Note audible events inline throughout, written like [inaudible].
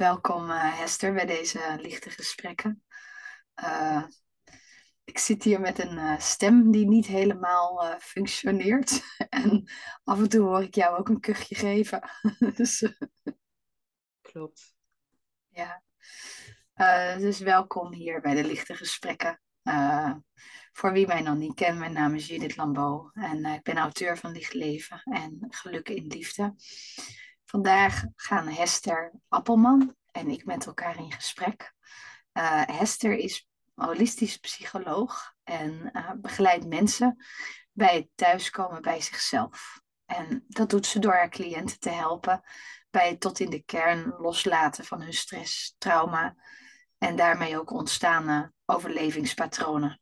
welkom uh, Hester bij deze lichte gesprekken. Uh, ik zit hier met een uh, stem die niet helemaal functioneert. [laughs] en af en toe hoor ik jou ook een kuchje geven. [laughs] dus, Klopt. Ja. dus welkom hier bij de lichte gesprekken. voor wie mij nog niet kent, mijn naam is Judith Lambeau en ik ben auteur van Licht Leven en Geluk in Liefde. Vandaag gaan Hester Appelman en ik met elkaar in gesprek. Uh, Hester is holistisch psycholoog en uh, begeleidt mensen bij het thuiskomen bij zichzelf. En dat doet ze door haar cliënten te helpen bij het tot in de kern loslaten van hun stress, trauma en daarmee ook ontstaande overlevingspatronen.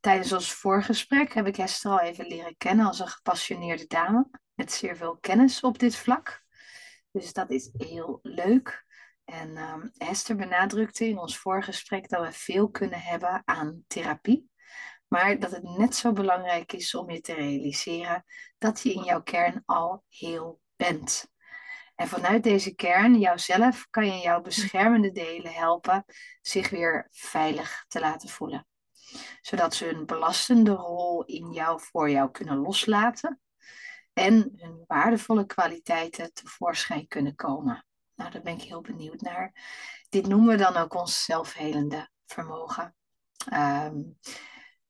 Tijdens ons voorgesprek heb ik Hester al even leren kennen als een gepassioneerde dame met zeer veel kennis op dit vlak. Dus dat is heel leuk. En um, Hester benadrukte in ons voorgesprek dat we veel kunnen hebben aan therapie. Maar dat het net zo belangrijk is om je te realiseren dat je in jouw kern al heel bent. En vanuit deze kern, jouzelf, kan je jouw beschermende delen helpen zich weer veilig te laten voelen. Zodat ze hun belastende rol in jou voor jou kunnen loslaten en hun waardevolle kwaliteiten tevoorschijn kunnen komen. Nou, daar ben ik heel benieuwd naar. Dit noemen we dan ook ons zelfhelende vermogen. Ehm,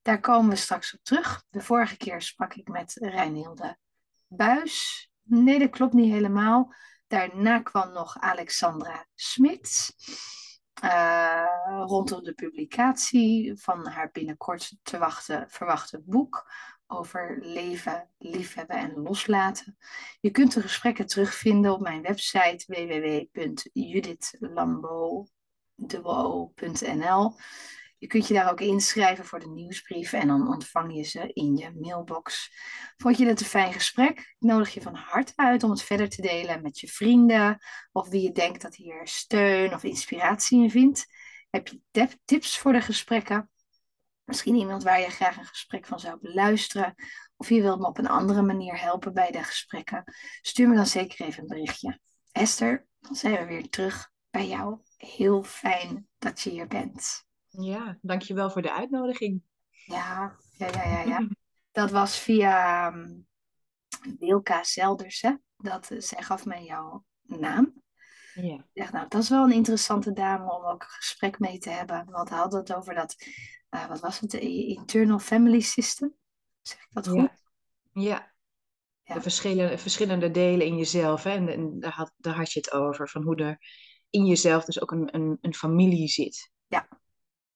daar komen we straks op terug. De vorige keer sprak ik met Reinhilde Buis. Nee, dat klopt niet helemaal. Daarna kwam nog Alexandra Smit. Uh, rondom de publicatie van haar binnenkort te wachten, verwachte boek over leven, liefhebben en loslaten. Je kunt de gesprekken terugvinden op mijn website www.judithlambo.nl. Je kunt je daar ook inschrijven voor de nieuwsbrief en dan ontvang je ze in je mailbox. Vond je dit een fijn gesprek? Ik nodig je van harte uit om het verder te delen met je vrienden of wie je denkt dat hier steun of inspiratie in vindt. Heb je tips voor de gesprekken? Misschien iemand waar je graag een gesprek van zou beluisteren. Of je wilt me op een andere manier helpen bij de gesprekken. Stuur me dan zeker even een berichtje. Esther, dan zijn we weer terug bij jou. Heel fijn dat je hier bent. Ja, dankjewel voor de uitnodiging. Ja, ja, ja, ja. ja. Dat was via um, Wilka Zelders, hè? Dat, uh, zij gaf mij jouw naam. Ja. Ik dacht, nou, dat is wel een interessante dame om ook een gesprek mee te hebben. Want we hadden het over dat uh, wat was het, de internal family system. Zeg ik dat goed? Ja. ja. De verschillende, verschillende delen in jezelf. Hè? En, en, daar, had, daar had je het over. Van hoe er in jezelf dus ook een, een, een familie zit. Ja.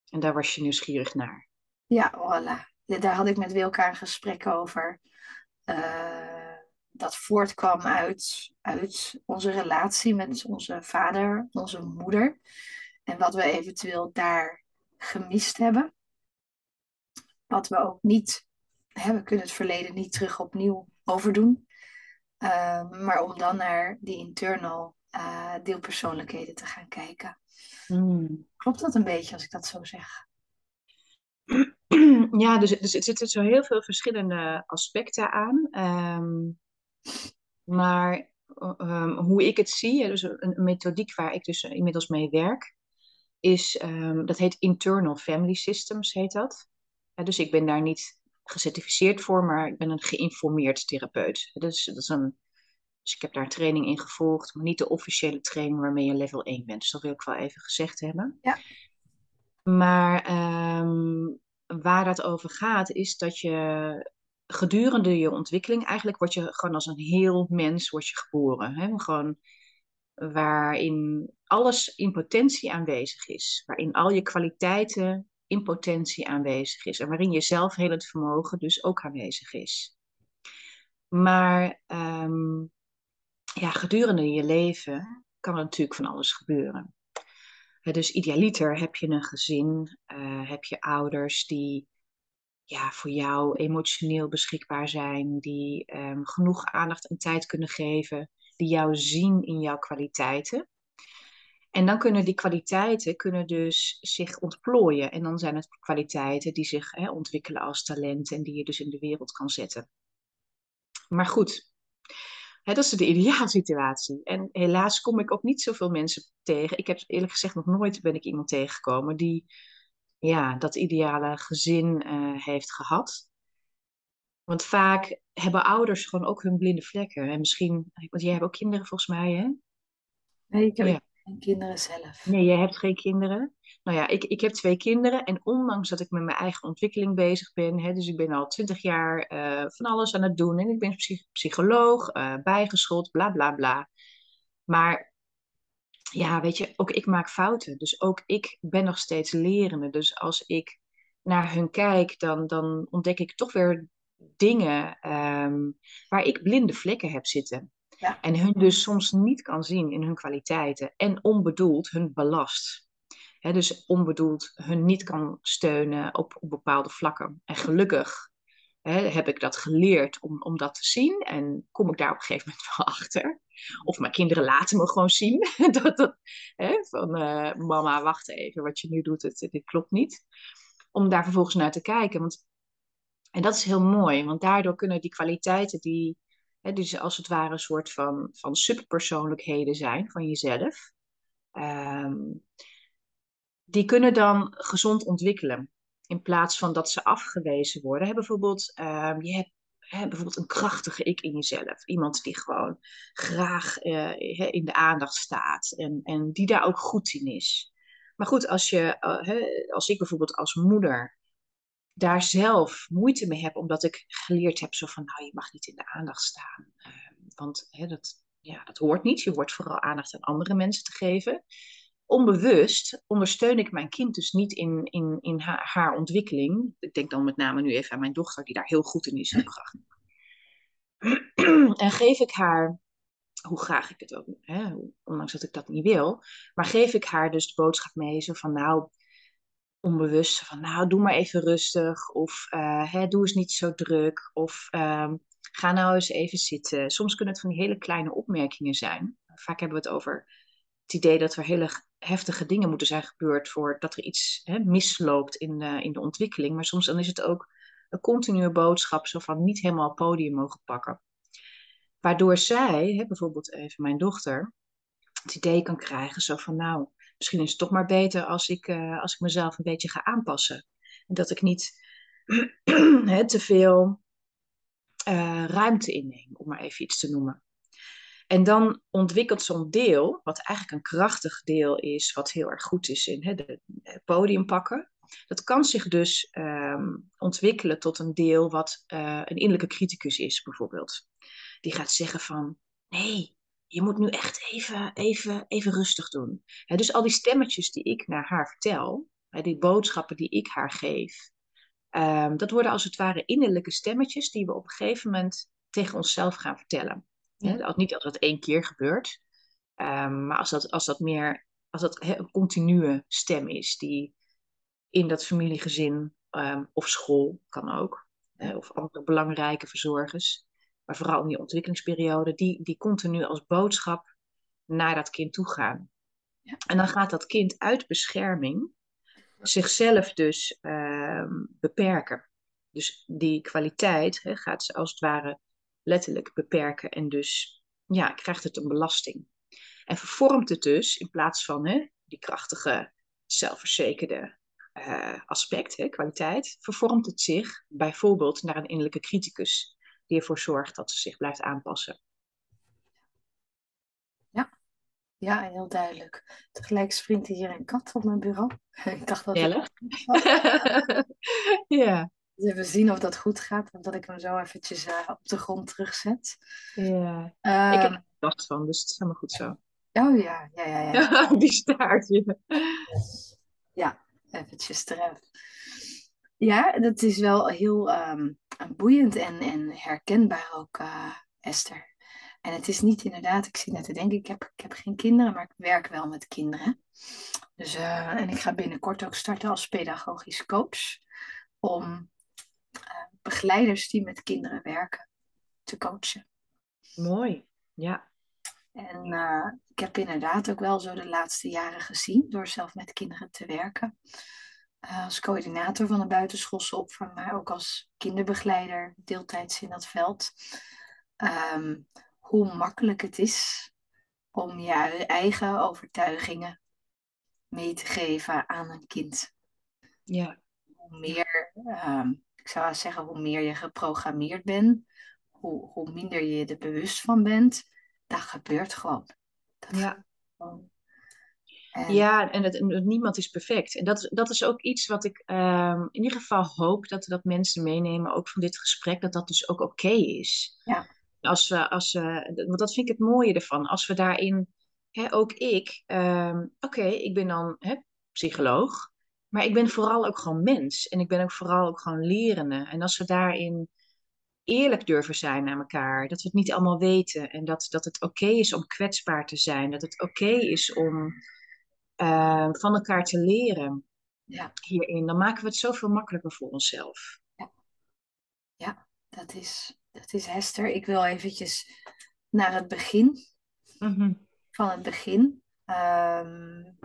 En daar was je nieuwsgierig naar. Ja, voilà. Daar had ik met Wilka een gesprek over. Uh, dat voortkwam uit, uit onze relatie met onze vader, onze moeder. En wat we eventueel daar gemist hebben. Wat we ook niet, hè, we kunnen het verleden niet terug opnieuw overdoen. Uh, maar om dan naar die internal uh, deelpersoonlijkheden te gaan kijken. Hmm. Klopt dat een beetje als ik dat zo zeg? [clears throat] Ja, dus, dus er zitten zo heel veel verschillende aspecten aan. Um, maar um, hoe ik het zie, dus een, een, methodiek waar ik dus inmiddels mee werk, is, um, dat heet Internal Family Systems, heet dat dus ik ben daar niet gecertificeerd voor, maar ik ben een geïnformeerd therapeut. Dus, dat is een, dus ik heb daar training in gevolgd, maar niet de officiële training waarmee je level 1 bent. Dus dat wil ik wel even gezegd hebben. Ja. Maar um, waar dat over gaat, is dat je gedurende je ontwikkeling, eigenlijk word je gewoon als een heel mens word je geboren. Hè? Gewoon waarin alles in potentie aanwezig is. Waarin al je kwaliteiten in potentie aanwezig is en waarin je zelfhelend vermogen dus ook aanwezig is. Maar um, ja, gedurende je leven kan er natuurlijk van alles gebeuren. dus idealiter heb je een gezin, uh, heb je ouders die ja, voor jou emotioneel beschikbaar zijn, die um, genoeg aandacht en tijd kunnen geven, die jou zien in jouw kwaliteiten. En dan kunnen die kwaliteiten kunnen dus zich ontplooien. En dan zijn het kwaliteiten die zich hè, ontwikkelen als talenten en die je dus in de wereld kan zetten. Maar goed, dat is de [laughs] ideaalsituatie. En helaas kom ik ook niet zoveel mensen tegen. Ik heb eerlijk gezegd nog nooit ben ik iemand tegengekomen die ja, dat ideale gezin uh, heeft gehad. Want vaak hebben ouders gewoon ook hun blinde vlekken. En misschien, want jij hebt ook kinderen volgens mij, hè? Nee, ik heb ja. Geen kinderen zelf. Nee, jij hebt geen kinderen. Nou ja, ik, ik heb twee kinderen. En ondanks dat ik met mijn eigen ontwikkeling bezig ben, hè, dus ik ben al twintig jaar uh, van alles aan het doen. En ik ben psycholoog, uh, bla bla bla. Maar ja, weet je, ook ik maak fouten. Dus ook ik ben nog steeds lerende. Dus als ik naar hun kijk, dan, dan ontdek ik toch weer dingen um, waar ik blinde vlekken heb zitten. En hun dus soms niet kan zien in hun kwaliteiten en onbedoeld hun belast. Dus onbedoeld hun niet kan steunen op, op bepaalde vlakken. En gelukkig heb ik dat geleerd om, om dat te zien en kom ik daar op een gegeven moment wel [laughs] achter. Of mijn kinderen laten me gewoon zien [laughs] dat, dat, van uh, mama, wacht even, wat je nu doet, het, dit klopt niet. Om daar vervolgens naar te kijken. Want en dat is heel mooi, want daardoor kunnen die kwaliteiten die, hè, dus als het ware een soort van, van subpersoonlijkheden zijn van jezelf, ehm, die kunnen dan gezond ontwikkelen. In plaats van dat ze afgewezen worden. Bijvoorbeeld, um, je hebt hè, bijvoorbeeld een krachtige ik in jezelf. Iemand die gewoon graag uh, in de aandacht staat en, en die daar ook goed in is. Maar goed, als, je, uh, als ik bijvoorbeeld als moeder daar zelf moeite mee heb, omdat ik geleerd heb zo van, nou, je mag niet in de aandacht staan. Ehm, want hè, dat, ja, dat hoort niet. Je hoort vooral aandacht aan andere mensen te geven. Onbewust ondersteun ik mijn kind dus niet in, in, in haar, haar ontwikkeling. Ik denk dan met name nu even aan mijn dochter, die daar heel goed in is. [clears throat] en geef ik haar, hoe graag ik het ook, hè, ondanks dat ik dat niet wil, maar geef ik haar dus de boodschap mee, zo van nou, onbewust van, nou, doe maar even rustig. Of uh, hè, doe eens niet zo druk. Of uh, ga nou eens even zitten. Soms kunnen het van die hele kleine opmerkingen zijn. Vaak hebben we het over het idee dat er hele heftige dingen moeten zijn gebeurd voordat er iets hè, misloopt in de, in de ontwikkeling. Maar soms dan is het ook een continue boodschap zo van niet helemaal podium mogen pakken. Waardoor zij, hè, bijvoorbeeld even mijn dochter, het idee kan krijgen zo van nou, misschien is het toch maar beter als ik, uh, als ik mezelf een beetje ga aanpassen. En dat ik niet [clears throat] te veel uh, ruimte inneem, om maar even iets te noemen. En dan ontwikkelt zo'n deel, wat eigenlijk een krachtig deel is, wat heel erg goed is in het podium pakken. Dat kan zich dus um, ontwikkelen tot een deel wat uh, een innerlijke criticus is, bijvoorbeeld. Die gaat zeggen van, nee, je moet nu echt even, even, even rustig doen. dus al die stemmetjes die ik naar haar vertel, die boodschappen die ik haar geef, ehm, dat worden als het ware innerlijke stemmetjes die we op een gegeven moment tegen onszelf gaan vertellen. Ja. niet dat dat één keer gebeurt, um, maar als dat, als dat meer als dat een continue stem is die in dat familiegezin um, of school kan ook, of andere belangrijke verzorgers, maar vooral in die ontwikkelingsperiode, die, die continu als boodschap naar dat kind toe gaan. Ja. En dan gaat dat kind uit bescherming zichzelf dus uh, beperken. Dus die kwaliteit hè, gaat ze als het ware letterlijk beperken en dus ja, krijgt het een belasting. En vervormt het dus in plaats van hè, die krachtige, zelfverzekerde uh, aspect, hè, kwaliteit, vervormt het zich bijvoorbeeld naar een innerlijke criticus die ervoor zorgt dat ze zich blijft aanpassen. Ja, ja heel duidelijk. Tegelijk springt hier een kat op mijn bureau. [laughs] Ik dacht dat het... [laughs] ja. Dus even zien of dat goed gaat, omdat ik hem zo eventjes uh, op de grond terugzet. Ja, uh, ik heb er last van, dus het is helemaal goed zo. Oh ja, ja, ja. ja. [laughs] Die staartje. Ja, eventjes eraf. Ja, dat is wel heel um, boeiend en, en herkenbaar ook, uh, Esther. En het is niet inderdaad, ik zit net te denken, ik heb, ik heb geen kinderen, maar ik werk wel met kinderen. Dus, uh, en ik ga binnenkort ook starten als pedagogisch coach om uh, begeleiders die met kinderen werken te coachen. Mooi, ja. En ik heb inderdaad ook wel zo de laatste jaren gezien door zelf met kinderen te werken eh, als coördinator van de buitenschoolse opvang, maar ook als kinderbegeleider deeltijds in dat veld. Um, hoe makkelijk het is om je eigen overtuigingen mee te geven aan een kind. Ja. Hoe meer, ehm, ik zou zeggen, hoe meer je geprogrammeerd bent, hoe, hoe minder je er bewust van bent, dat gebeurt gewoon. Dat ja. Gewoon. En... Ja, en het, niemand is perfect. En dat, dat is ook iets wat ik ehm, in ieder geval hoop dat, dat mensen meenemen, ook van dit gesprek, dat dat dus ook oké is. Ja. Als we, als we, want dat vind ik het mooie ervan. Als we daarin, hè, ook ik, ehm, oké, ik ben dan hè, psycholoog, maar ik ben vooral ook gewoon mens. En ik ben ook vooral ook gewoon lerende. En als we daarin eerlijk durven zijn naar elkaar, dat we het niet allemaal weten en dat, dat het oké is om kwetsbaar te zijn, dat het oké is om uh, van elkaar te leren ja. hierin, dan maken we het zoveel makkelijker voor onszelf. Ja, ja dat, is, dat is Hester. Ik wil eventjes naar het begin. Mm Van het begin. Um,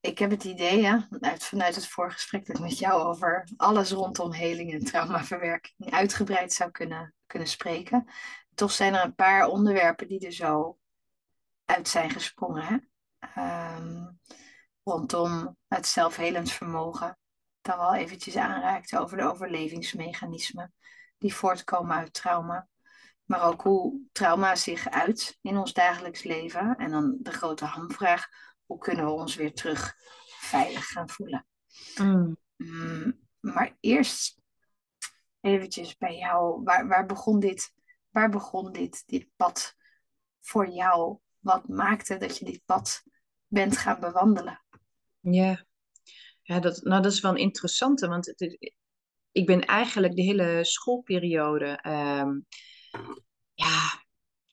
ik heb het idee, ja, vanuit het voorgesprek dat ik met jou over alles rondom heling en traumaverwerking uitgebreid zou kunnen, kunnen spreken. Toch zijn er een paar onderwerpen die er zo uit zijn gesprongen. Hè? Ehm, rondom het zelfhelend vermogen. Dat wel eventjes aanraakte over de overlevingsmechanismen die voortkomen uit trauma. Maar ook hoe trauma zich uit in ons dagelijks leven. En dan de grote hamvraag, hoe kunnen we ons weer terug veilig gaan voelen? Mm. Mm, maar eerst eventjes bij jou, waar, waar begon dit, waar begon dit, dit pad voor jou? Wat maakte dat je dit pad bent gaan bewandelen? Ja, ja dat, nou, dat is wel een interessante, want het, ik ben eigenlijk de hele schoolperiode, um, ja,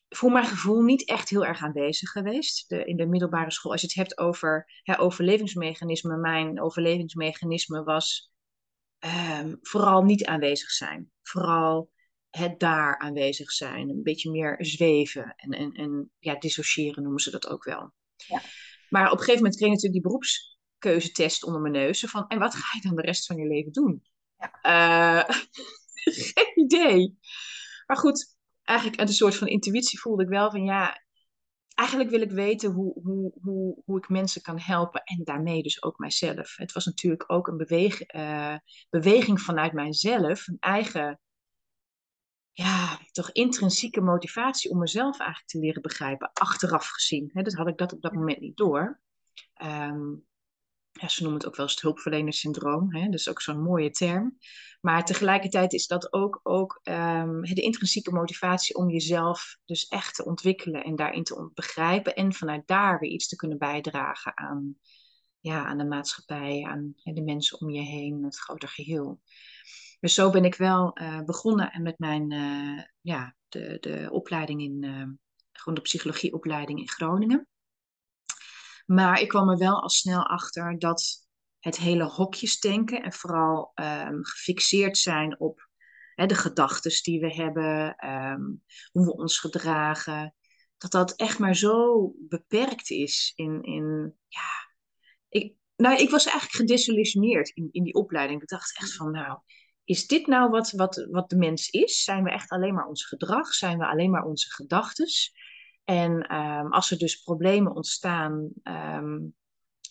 voor mijn gevoel niet echt heel erg aanwezig geweest. De, in de middelbare school, als je het hebt over ja, overlevingsmechanismen, mijn overlevingsmechanisme was um, vooral niet aanwezig zijn. Vooral het daar aanwezig zijn, een beetje meer zweven en, en, en ja, dissociëren noemen ze dat ook wel. Ja. Maar op een gegeven moment kreeg ik natuurlijk die beroepskeuzetest onder mijn neus. Van, en wat ga je dan de rest van je leven doen? Ja. Uh, [laughs] geen idee. Maar goed, eigenlijk uit een soort van intuïtie voelde ik wel van ja, eigenlijk wil ik weten hoe, hoe, hoe, hoe ik mensen kan helpen en daarmee dus ook mijzelf. Het was natuurlijk ook een beweeg, uh, beweging vanuit mijzelf, een eigen, ja, toch intrinsieke motivatie om mezelf eigenlijk te leren begrijpen, achteraf gezien. Hè, dat had ik dat op dat moment niet door. Um, ja, ze noemen het ook wel eens het hulpverlenersyndroom. Hè? Dat is ook zo'n mooie term. Maar tegelijkertijd is dat ook, ook um, de intrinsieke motivatie om jezelf dus echt te ontwikkelen en daarin te begrijpen. En vanuit daar weer iets te kunnen bijdragen aan, ja, aan de maatschappij, aan hè, de mensen om je heen, het groter geheel. Dus zo ben ik wel uh, begonnen met mijn, uh, ja, de, de opleiding in, uh, gewoon de psychologieopleiding in Groningen. Maar ik kwam er wel al snel achter dat het hele hokjesdenken en vooral um, gefixeerd zijn op de gedachten die we hebben, um, hoe we ons gedragen, dat dat echt maar zo beperkt is in, in ja, ik, nou, ik was eigenlijk gedesillusioneerd in, in die opleiding. Ik dacht echt van, nou, is dit nou wat, wat, wat de mens is? Zijn we echt alleen maar ons gedrag? Zijn we alleen maar onze gedachten? En um, als er dus problemen ontstaan, um,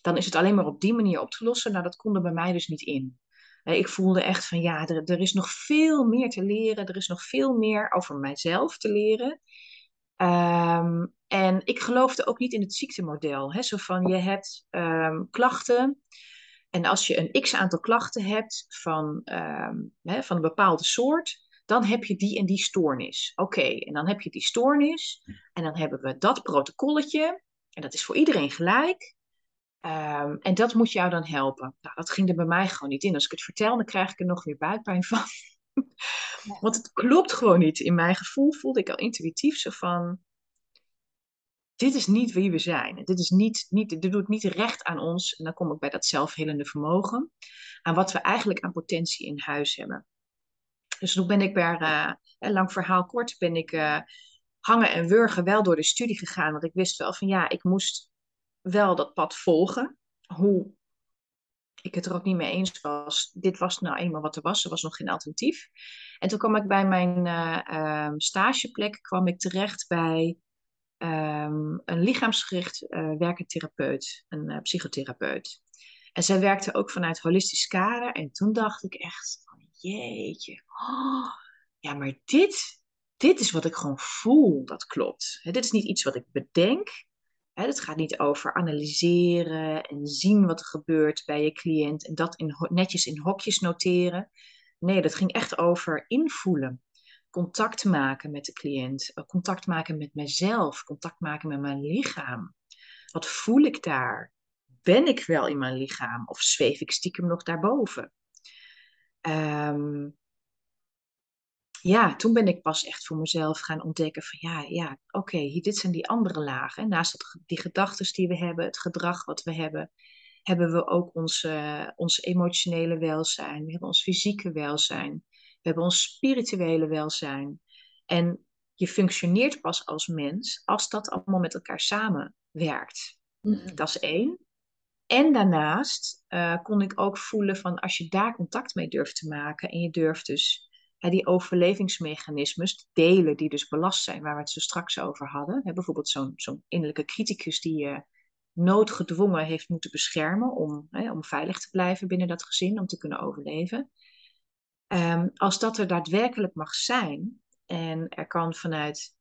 dan is het alleen maar op die manier op te lossen. Nou, dat kon er bij mij dus niet in. Ik voelde echt van ja, er, is nog veel meer te leren. Er is nog veel meer over mijzelf te leren. Um, en ik geloofde ook niet in het ziektemodel. Hè? Zo van je hebt klachten. En als je een x aantal klachten hebt van, hè, van een bepaalde soort, dan heb je die en die stoornis. Oké, en dan heb je die stoornis en dan hebben we dat protocolletje en dat is voor iedereen gelijk. Um, en dat moet jou dan helpen. Nou, dat ging er bij mij gewoon niet in. Als ik het vertel, dan krijg ik er nog weer buikpijn van. Want het klopt gewoon niet. In mijn gevoel voelde ik al intuïtief zo van... Dit is niet wie we zijn. Dit, is niet, niet, doet niet recht aan ons. En dan kom ik bij dat zelfhelende vermogen. Aan wat we eigenlijk aan potentie in huis hebben. Dus toen ben ik bij, uh, een lang verhaal kort, ben ik uh, hangen en wurgen wel door de studie gegaan. Want ik wist wel van ja, ik moest wel dat pad volgen. Hoe ik het er ook niet mee eens was. Dit was nou eenmaal wat er was. Er was nog geen alternatief. En toen kwam ik bij mijn uh, stageplek kwam ik terecht bij um, een lichaamsgericht uh, therapeut, een uh, psychotherapeut. En zij werkte ook vanuit holistisch kader. En toen dacht ik echt, oh, jeetje, oh, ja, maar dit, dit is wat ik gewoon voel, dat klopt. dit is niet iets wat ik bedenk. het gaat niet over analyseren en zien wat er gebeurt bij je cliënt en dat netjes in hokjes noteren. Nee, dat ging echt over invoelen. Contact maken met de cliënt, eh, contact maken met mezelf, contact maken met mijn lichaam. Wat voel ik daar? Ben ik wel in mijn lichaam of zweef ik stiekem nog daarboven? Um, ja, toen ben ik pas echt voor mezelf gaan ontdekken van ja, ja, oké, dit zijn die andere lagen. Naast die gedachten die we hebben, het gedrag wat we hebben, hebben we ook onze, ons emotionele welzijn. We hebben ons fysieke welzijn. We hebben ons spirituele welzijn. En je functioneert pas als mens als dat allemaal met elkaar samenwerkt. Mm Dat is één. En daarnaast uh, kon ik ook voelen van als je daar contact mee durft te maken en je durft dus die overlevingsmechanismes delen die dus belast zijn, waar we het zo straks over hadden. bijvoorbeeld zo'n zo'n innerlijke criticus die je noodgedwongen heeft moeten beschermen om, om veilig te blijven binnen dat gezin, om te kunnen overleven. Um, als dat er daadwerkelijk mag zijn en er kan vanuit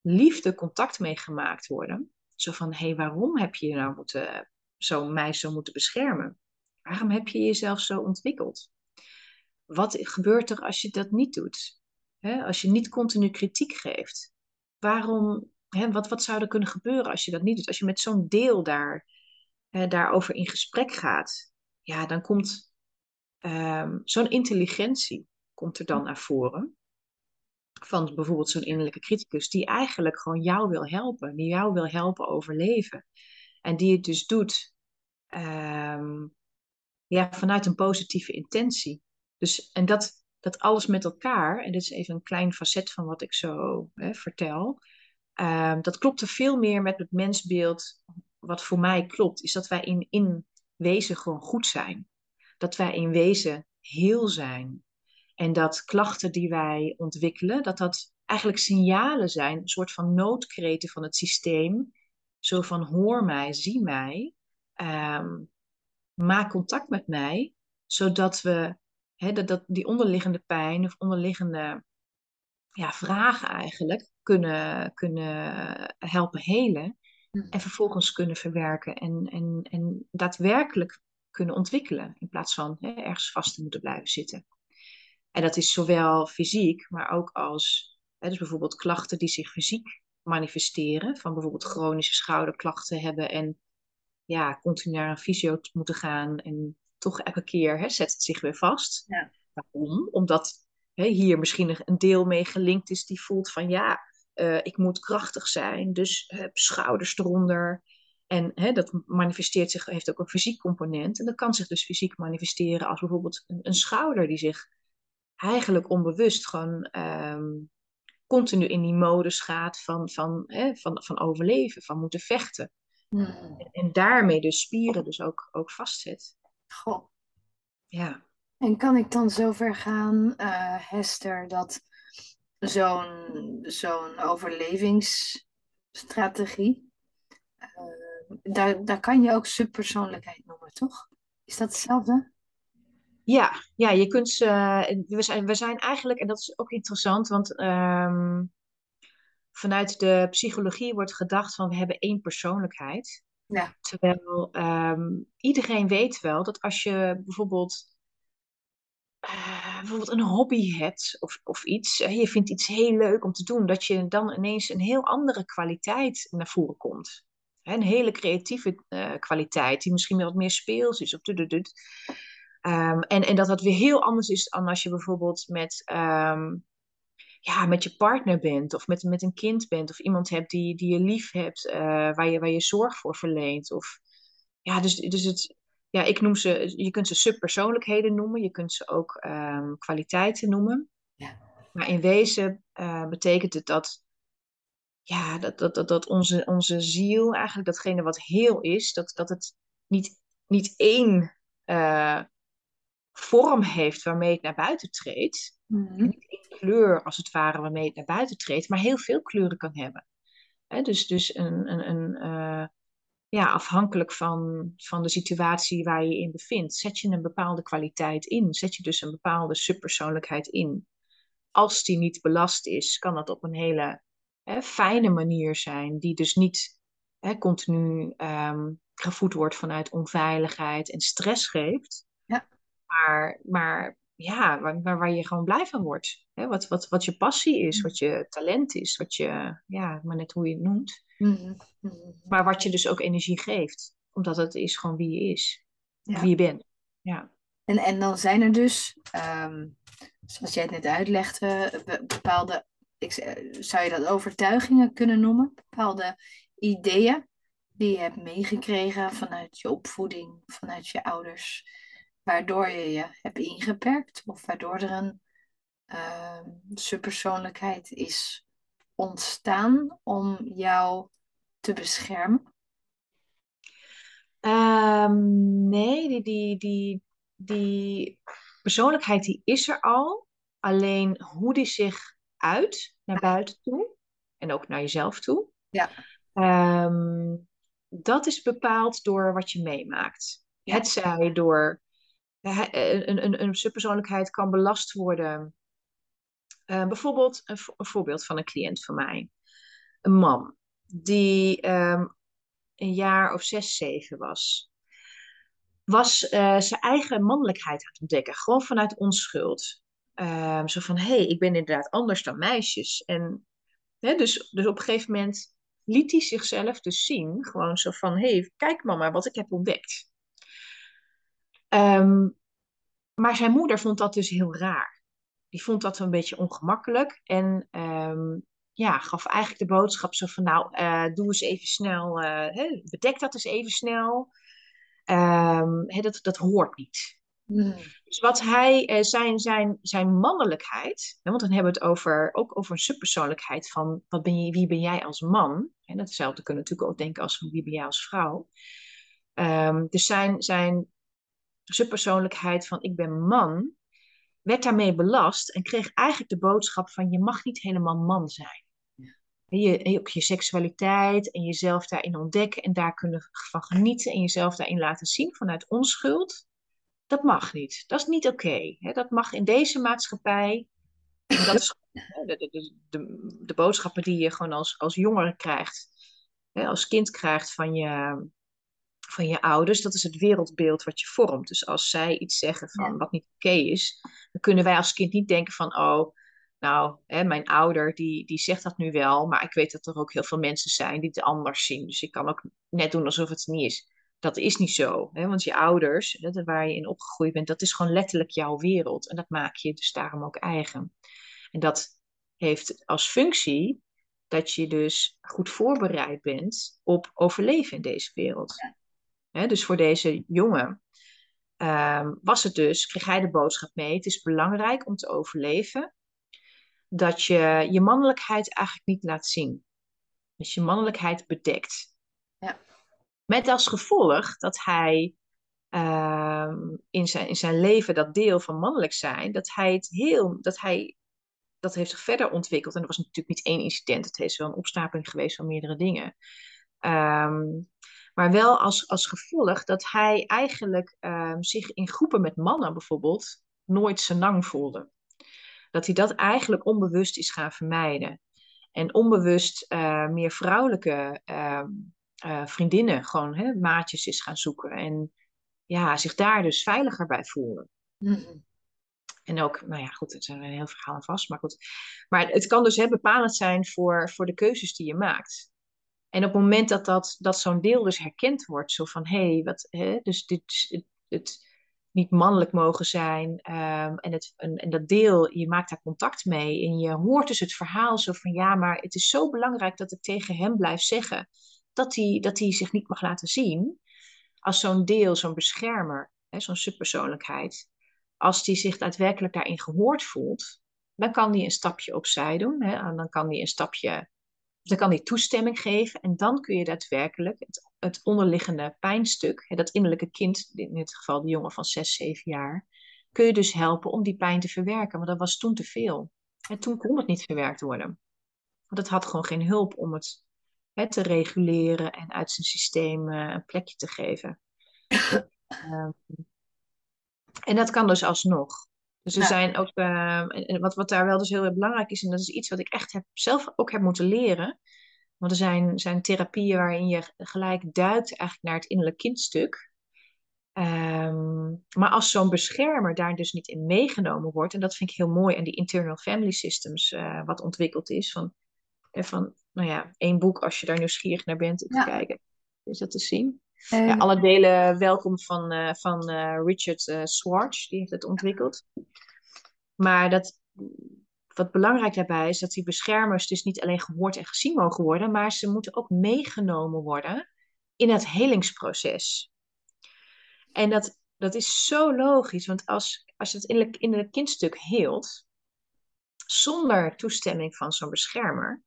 liefde contact mee gemaakt worden, zo van hé, hey, waarom heb je nou moeten, zo, mij moeten beschermen? Waarom heb je jezelf zo ontwikkeld? wat gebeurt er als je dat niet doet? als je niet continu kritiek geeft. Waarom, wat, wat zou er kunnen gebeuren als je dat niet doet? Als je met zo'n deel daar, daarover in gesprek gaat, ja, dan komt ehm, zo'n intelligentie komt er dan naar voren. Van bijvoorbeeld zo'n innerlijke criticus, die eigenlijk gewoon jou wil helpen, die jou wil helpen overleven. En die het dus doet ehm, ja, vanuit een positieve intentie. Dus, en dat, dat alles met elkaar, en dit is even een klein facet van wat ik zo hè, vertel, uh, dat klopt er veel meer met het mensbeeld. Wat voor mij klopt, is dat wij in, in wezen gewoon goed zijn. Dat wij in wezen heel zijn. En dat klachten die wij ontwikkelen, dat dat eigenlijk signalen zijn, een soort van noodkreten van het systeem. Zo van hoor mij, zie mij, um, maak contact met mij, zodat we dat, dat die onderliggende pijn of onderliggende ja, vragen eigenlijk kunnen, kunnen helpen helen. Hmm. En vervolgens kunnen verwerken en, en, en daadwerkelijk kunnen ontwikkelen. In plaats van ergens vast te moeten blijven zitten. En dat is zowel fysiek, maar ook als dus bijvoorbeeld klachten die zich fysiek manifesteren. Van bijvoorbeeld chronische schouderklachten hebben en ja, continu naar een fysio moeten gaan en toch elke keer hè, zet het zich weer vast. Ja. Waarom? Omdat hè, hier misschien een deel mee gelinkt is die voelt van ja, uh, ik moet krachtig zijn, dus uh, schouders eronder. En hè, dat manifesteert zich, heeft ook een fysiek component. En dat kan zich dus fysiek manifesteren als bijvoorbeeld een, een schouder die zich eigenlijk onbewust gewoon um, continu in die modus gaat van, van, hè, van, van overleven, van moeten vechten. Hmm. En, en, daarmee dus spieren dus ook, ook vastzet. Goh. Ja. En kan ik dan zover gaan, uh, Hester, dat zo'n zo'n overlevingsstrategie, uh, daar, daar kan je ook subpersoonlijkheid noemen, toch? Is dat hetzelfde? Ja, ja je kunt ze. we, zijn, we zijn eigenlijk, en dat is ook interessant, want um, vanuit de psychologie wordt gedacht van we hebben één persoonlijkheid. Ja. Terwijl ehm, iedereen weet wel dat als je bijvoorbeeld, uh, bijvoorbeeld een hobby hebt of, of iets, uh, je vindt iets heel leuk om te doen, dat je dan ineens een heel andere kwaliteit naar voren komt. Een hele creatieve uh, kwaliteit, die misschien wat meer speels is of dududud. Um, en, en dat dat weer heel anders is dan als je bijvoorbeeld met um, ja, met je partner bent of met, met een kind bent of iemand hebt die, die je lief hebt, uh, waar, je, waar je zorg voor verleent. Of, ja, dus, dus het, ja, ik noem ze, je kunt ze subpersoonlijkheden noemen, je kunt ze ook um, kwaliteiten noemen. Ja. Maar in wezen uh, betekent het dat, ja, dat, dat, dat, dat onze, onze ziel, eigenlijk datgene wat heel is, dat, dat het niet, niet één eh, vorm heeft waarmee het naar buiten treedt. Mhm. Niet één kleur als het ware waarmee het naar buiten treedt, maar heel veel kleuren kan hebben. Hè, dus dus een, een, een, eh, ja, afhankelijk van, van de situatie waar je je in bevindt, zet je een bepaalde kwaliteit in. Zet je dus een bepaalde subpersoonlijkheid in. Als die niet belast is, kan dat op een hele hè, fijne manier zijn, die dus niet hè, continu ehm, gevoed wordt vanuit onveiligheid en stress geeft. Ja. Maar, maar ja, waar, waar, je gewoon blij van wordt. Hè? Wat, wat, wat je passie is, Mm. wat je talent is, wat je, ja, maar net hoe je het noemt. Mhm. Mhm. Maar wat je dus ook energie geeft. Omdat het is gewoon wie je is. Ja. Wie je bent. Ja. En, en dan zijn er dus, ehm, zoals jij het net uitlegde, be- bepaalde, zou je dat overtuigingen kunnen noemen? Bepaalde ideeën die je hebt meegekregen vanuit je opvoeding, vanuit je ouders, waardoor je je hebt ingeperkt of waardoor er een ehm, subpersoonlijkheid is ontstaan om jou te beschermen. Ehm, nee, die, die, die, die persoonlijkheid die is er al. Alleen hoe die zich uit naar buiten toe. En ook naar jezelf toe. Ja. Ehm, dat is bepaald door wat je meemaakt. Ja. Het zij door een, een, een subpersoonlijkheid kan belast worden. Eh, bijvoorbeeld een, vo- een voorbeeld van een cliënt van mij. Een man die ehm, een jaar of zes, zeven was. Was eh, zijn eigen mannelijkheid aan het ontdekken. Gewoon vanuit onschuld. Ehm, zo van, hé, hey, ik ben inderdaad anders dan meisjes. En hè, dus, dus op een gegeven moment liet hij zichzelf dus zien. Gewoon zo van, hé, hey, kijk mama wat ik heb ontdekt. Ehm, maar zijn moeder vond dat dus heel raar. Die vond dat een beetje ongemakkelijk. En ehm, ja, gaf eigenlijk de boodschap zo van, nou, eh, doe eens even snel, hè, bedek dat eens even snel. Hè, dat, dat hoort niet. Mhm. Dus wat hij, eh, zijn, zijn, zijn mannelijkheid, want dan hebben we het over, ook over een subpersoonlijkheid van wat ben je, wie ben jij als man? En datzelfde kunnen we natuurlijk ook denken als van wie ben jij als vrouw. Ehm, dus zijn, zijn subpersoonlijkheid van ik ben man, werd daarmee belast en kreeg eigenlijk de boodschap van je mag niet helemaal man zijn. Je, ook je seksualiteit en jezelf daarin ontdekken en daar kunnen van genieten en jezelf daarin laten zien vanuit onschuld. Dat mag niet. Dat is niet oké. Dat mag in deze maatschappij. Dat is de, de, de, de boodschappen die je gewoon als, als jongere krijgt. Hè, als kind krijgt van je, van je ouders. Dat is het wereldbeeld wat je vormt. Dus als zij iets zeggen van Ja. wat niet oké is. Dan kunnen wij als kind niet denken van oh. Nou, hè, mijn ouder die, die zegt dat nu wel. Maar ik weet dat er ook heel veel mensen zijn die het anders zien. Dus ik kan ook net doen alsof het niet is dat is niet zo. Hè? Want je ouders, dat waar je in opgegroeid bent, dat is gewoon letterlijk jouw wereld. En dat maak je dus daarom ook eigen. En dat heeft als functie dat je dus goed voorbereid bent op overleven in deze wereld. Hè, dus voor deze jongen ehm, was het dus, kreeg hij de boodschap mee, het is belangrijk om te overleven dat je je mannelijkheid eigenlijk niet laat zien. Dus je mannelijkheid bedekt. Ja. Met als gevolg dat hij ehm, in, zijn, in zijn leven dat deel van mannelijk zijn, dat hij het heel, dat hij, dat heeft zich verder ontwikkeld. En dat was natuurlijk niet één incident, het is wel een opstapeling geweest van meerdere dingen. Ehm, maar wel als, als gevolg dat hij eigenlijk ehm, zich in groepen met mannen bijvoorbeeld nooit senang voelde. Dat hij dat eigenlijk onbewust is gaan vermijden. En onbewust eh, meer vrouwelijke eh, vriendinnen, gewoon hè, maatjes is gaan zoeken. En ja, zich daar dus veiliger bij voelen. Mhm. En ook, nou ja, goed, het zijn een heel verhaal aan vast, maar goed. Maar het kan dus hè, bepalend zijn voor, voor de keuzes die je maakt. En op het moment dat, dat, dat zo'n deel dus herkend wordt, zo van hé, hey, wat, hè, dus dit, het, het niet mannelijk mogen zijn. ehm, en, het, en, en dat deel, je maakt daar contact mee. En je hoort dus het verhaal zo van ja, maar het is zo belangrijk dat ik tegen hem blijf zeggen dat hij, dat zich niet mag laten zien. Als zo'n deel, zo'n beschermer, zo'n subpersoonlijkheid, als die zich daadwerkelijk daarin gehoord voelt, dan kan die een stapje opzij doen. Hè, en dan kan die een stapje, dan kan die toestemming geven. En dan kun je daadwerkelijk het, het onderliggende pijnstuk, hè, dat innerlijke kind, in dit geval de jongen van 6, 7 jaar, kun je dus helpen om die pijn te verwerken. Want dat was toen te veel. En toen kon het niet verwerkt worden. Want het had gewoon geen hulp om het hè, te reguleren en uit zijn systeem uh, een plekje te geven. um, [laughs] en dat kan dus alsnog. Dus er ja. zijn ook, uh, wat, wat daar wel dus heel erg belangrijk is, en dat is iets wat ik echt heb, zelf ook heb moeten leren. Want er zijn, zijn therapieën waarin je gelijk duikt eigenlijk naar het innerlijk kindstuk. Um, maar als zo'n beschermer daar dus niet in meegenomen wordt, en dat vind ik heel mooi, en die internal family systems, uh, wat ontwikkeld is, van, van, nou ja, één boek als je daar nieuwsgierig naar bent, te ja. kijken, is dat te zien. Ja, alle delen welkom van, uh, van uh, Richard uh, Swartz, die heeft het ontwikkeld. Maar dat, wat belangrijk daarbij is dat die beschermers dus niet alleen gehoord en gezien mogen worden, maar ze moeten ook meegenomen worden in het helingsproces. En dat, dat is zo logisch, want als, als je het innerlijk, innerlijk kindstuk heelt, zonder toestemming van zo'n beschermer,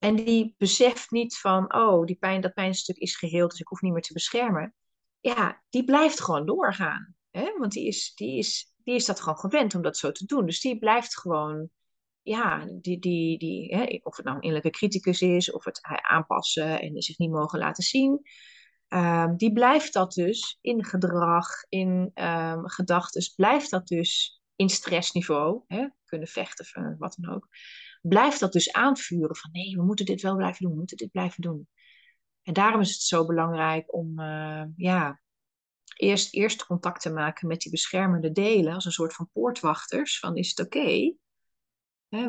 en die beseft niet van, oh, die pijn, dat pijnstuk is geheeld, dus ik hoef niet meer te beschermen. Ja, die blijft gewoon doorgaan. Hè? Want die is, die, is, die is dat gewoon gewend om dat zo te doen. Dus die blijft gewoon, ja, die, die, die, hè? of het nou een innerlijke criticus is, of het aanpassen en zich niet mogen laten zien. Um, die blijft dat dus in gedrag, in um, gedachten, blijft dat dus in stressniveau, hè? kunnen vechten, wat dan ook blijft dat dus aanvuren van nee, we moeten dit wel blijven doen, we moeten dit blijven doen. En daarom is het zo belangrijk om uh, ja, eerst, eerst contact te maken met die beschermende delen als een soort van poortwachters. Van is het oké?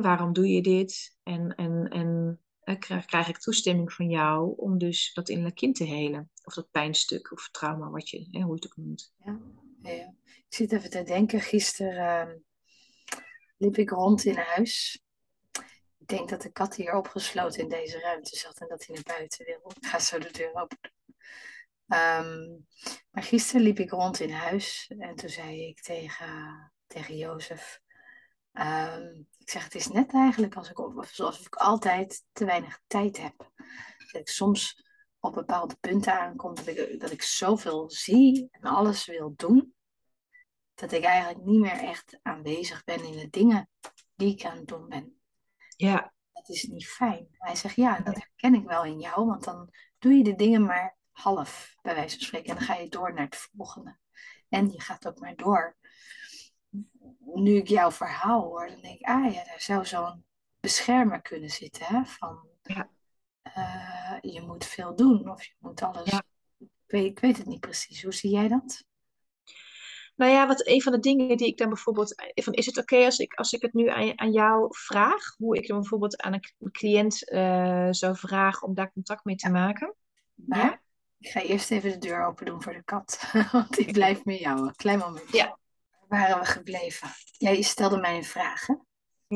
Waarom doe je dit? En, en, en krijg, krijg ik toestemming van jou om dus dat innerlijk kind te helen? Of dat pijnstuk of trauma, wat je, hè, hoe je het ook noemt. Ja. Ik zit even te denken. Gisteren uh, liep ik rond in huis denk dat de kat hier opgesloten in deze ruimte zat en dat hij naar buiten wil. Ik ga zo de deur open. Um, maar gisteren liep ik rond in huis en toen zei ik tegen, tegen Jozef. Um, ik zeg, het is net eigenlijk als ik, alsof ik altijd te weinig tijd heb. Dat ik soms op bepaalde punten aankom, dat ik, dat ik zoveel zie en alles wil doen, dat ik eigenlijk niet meer echt aanwezig ben in de dingen die ik aan het doen ben. Ja. Dat is niet fijn. Hij zegt, ja, dat herken ik wel in jou, want dan doe je de dingen maar half, bij wijze van spreken. En dan ga je door naar het volgende. En je gaat ook maar door. Nu ik jouw verhaal hoor, dan denk ik, ah ja, daar zou zo'n beschermer kunnen zitten. Hè? Van, ja. Uh, je moet veel doen of je moet alles. Ja. Ik, weet, ik weet het niet precies. Hoe zie jij dat? Nou ja, wat een van de dingen die ik dan bijvoorbeeld. Van, is het oké als, ik, als ik het nu aan, aan jou vraag? Hoe ik dan bijvoorbeeld aan een cliënt uh, zou vragen om daar contact mee te maken? Maar ja? ik ga eerst even de deur open doen voor de kat. [laughs] Want die blijft met jou. Klein moment. Ja. Waar waren we gebleven? Jij stelde mij een vraag, hè?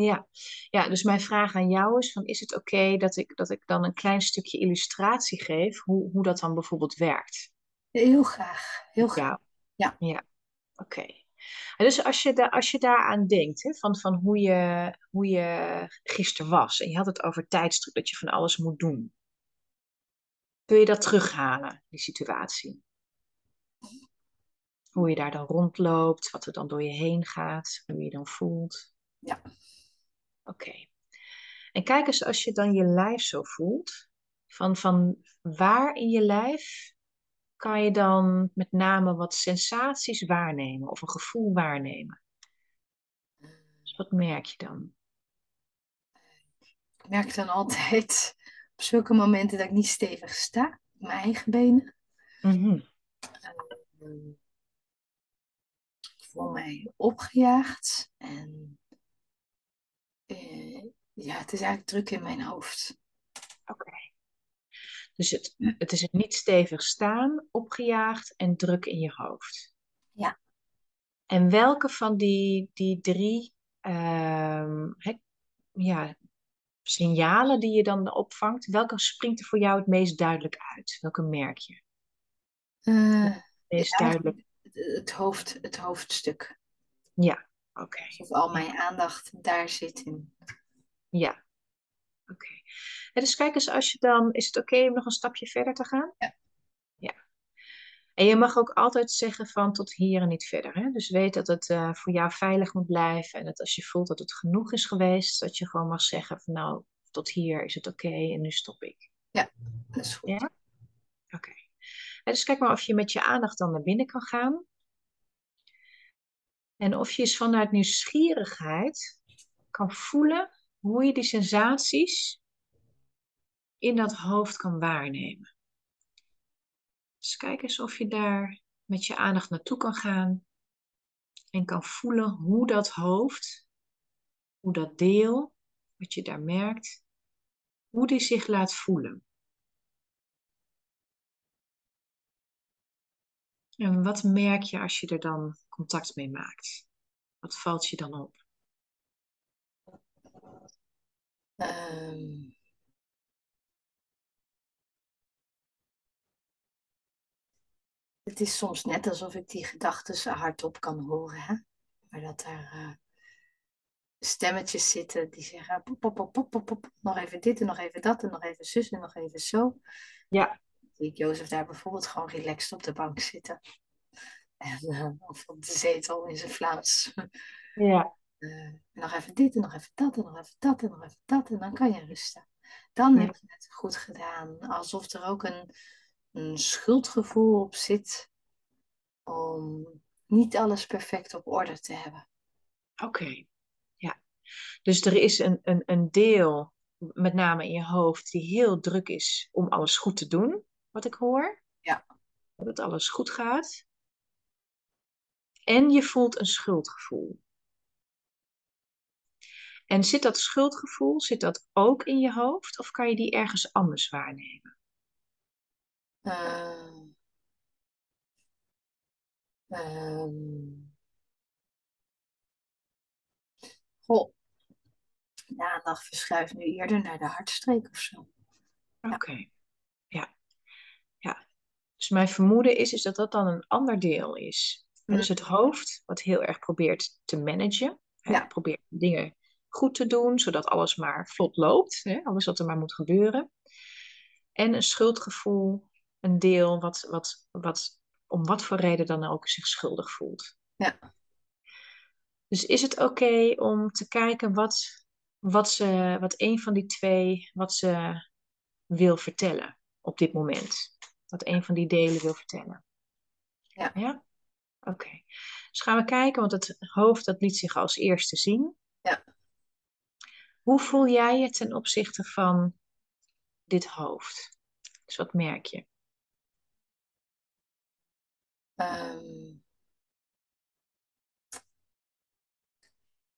Ja. ja, dus mijn vraag aan jou is: van, is het oké dat, ik, dat ik dan een klein stukje illustratie geef, hoe, hoe dat dan bijvoorbeeld werkt? Heel graag. Heel graag. Ja. ja. Oké. Okay. Dus als je, da als je daaraan denkt, hè, van, van hoe, je, hoe je gisteren was, en je had het over tijdsdruk, dat je van alles moet doen. Kun je dat terughalen, die situatie? Hoe je daar dan rondloopt, wat er dan door je heen gaat, hoe je je dan voelt. Ja. Oké. En kijk eens als je dan je lijf zo voelt, van, van waar in je lijf kan je dan met name wat sensaties waarnemen of een gevoel waarnemen? Dus wat merk je dan? Ik merk dan altijd op zulke momenten dat ik niet stevig sta, op mijn eigen benen. Mm ik voel mij opgejaagd en uh, ja, het is eigenlijk druk in mijn hoofd. Oké. Dus het, het is niet stevig staan, opgejaagd en druk in je hoofd. Ja. En welke van die, die drie uh, ja, signalen die je dan opvangt, welke springt er voor jou het meest duidelijk uit? Welke merk je? Uh, het meest duidelijk. Het, hoofd, het hoofdstuk. Ja, oké. Okay. Alsof al mijn aandacht daar zit in. Ja, oké. Dus kijk eens, als je dan, is het oké om nog een stapje verder te gaan? Ja. Ja. En je mag ook altijd zeggen van tot hier en niet verder. Hè? Dus weet dat het uh, voor jou veilig moet blijven. En dat als je voelt dat het genoeg is geweest, dat je gewoon mag zeggen van nou, tot hier is het oké en nu stop ik. Ja, dat is goed. Ja? Oké. Dus kijk maar of je met je aandacht dan naar binnen kan gaan. En of je eens vanuit nieuwsgierigheid kan voelen hoe je die sensaties in dat hoofd kan waarnemen. Dus kijk eens of je daar met je aandacht naartoe kan gaan en kan voelen hoe dat hoofd, hoe dat deel, wat je daar merkt, hoe die zich laat voelen. En wat merk je als je er dan contact mee maakt? Wat valt je dan op? Um, het is soms net alsof ik die gedachten hardop kan horen. Hè? Maar dat er uh, stemmetjes zitten die zeggen: pop, pop, pop, pop, pop, nog even dit en nog even dat en nog even zus en nog even zo. Ja. Zie ik Jozef daar bijvoorbeeld gewoon relaxed op de bank zitten. En, uh, of op de zetel in zijn Vlaams. Ja. Uh, nog even dit en nog even dat en nog even dat en nog even dat. En dan kan je rusten. Dan ja. heb je het goed gedaan. Alsof er ook een, een schuldgevoel op zit. Om niet alles perfect op orde te hebben. Oké. Okay. Ja. Dus er is een, een, een deel, met name in je hoofd, die heel druk is om alles goed te doen. Wat ik hoor. Ja. Dat het alles goed gaat. En je voelt een schuldgevoel. En zit dat schuldgevoel, zit dat ook in je hoofd of kan je die ergens anders waarnemen? Uh, um, goh, de aandacht verschuift nu eerder naar de hartstreek of zo. Oké, okay. ja. ja. Dus mijn vermoeden is, is dat dat dan een ander deel is. Mm. Dus het hoofd, wat heel erg probeert te managen. Ja. Probeert dingen goed te doen, zodat alles maar vlot loopt. Hè? Alles wat er maar moet gebeuren. En een schuldgevoel, een deel wat, wat, wat om wat voor reden dan ook zich schuldig voelt. Ja. Dus is het oké om te kijken wat, wat, ze, wat een van die twee wat ze wil vertellen op dit moment? Wat een van die delen wil vertellen. Ja. Ja? Oké. Okay. Dus gaan we kijken, want het hoofd dat liet zich als eerste zien. Ja. Hoe voel jij je ten opzichte van dit hoofd? Dus wat merk je? Um,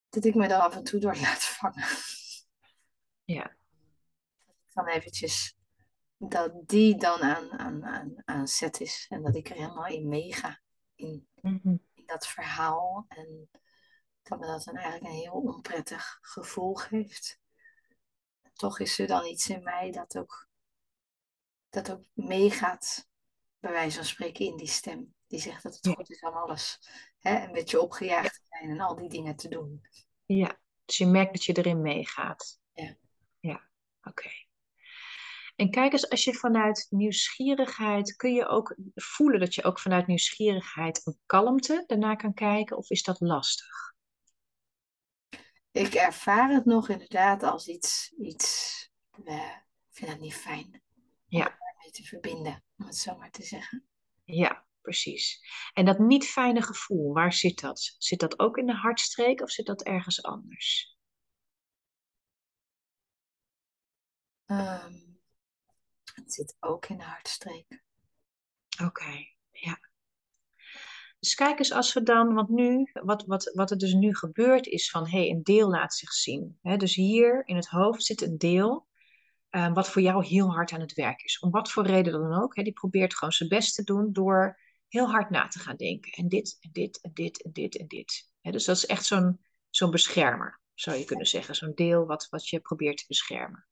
dat ik me er af en toe door [laughs] laat vangen. Ja. Dan eventjes dat die dan aan, aan, aan, aan zet is en dat ik er helemaal in meega in, mm -hmm. in dat verhaal. En dat me dat dan eigenlijk een heel onprettig gevoel geeft. Toch is er dan iets in mij dat ook, dat ook meegaat, bij wijze van spreken, in die stem. Die zegt dat het goed is aan alles. Hè? Een beetje opgejaagd te zijn en al die dingen te doen. Ja, dus je merkt dat je erin meegaat. Ja. Ja, oké. En kijk eens, als je vanuit nieuwsgierigheid, kun je ook voelen dat je ook vanuit nieuwsgierigheid een kalmte daarna kan kijken, of is dat lastig? Ik ervaar het nog inderdaad als iets, iets eh, ik vind het niet fijn Ja. om daarmee te verbinden, om het zo maar te zeggen. Ja, precies. En dat niet fijne gevoel, waar zit dat? Zit dat ook in de hartstreek of zit dat ergens anders? Ehm, het zit ook in de hartstreek. Oké, ja. Dus kijk eens als we dan, want nu, wat, wat, wat er dus nu gebeurt is van, hé, hey, een deel laat zich zien. Hè? Dus hier in het hoofd zit een deel eh, wat voor jou heel hard aan het werk is. Om wat voor reden dan ook. Hè? Die probeert gewoon zijn best te doen door heel hard na te gaan denken. En dit, en dit, en dit, en dit, en dit. Dus dat is echt zo'n zo'n beschermer, zou je kunnen zeggen. Zo'n deel wat, wat je probeert te beschermen.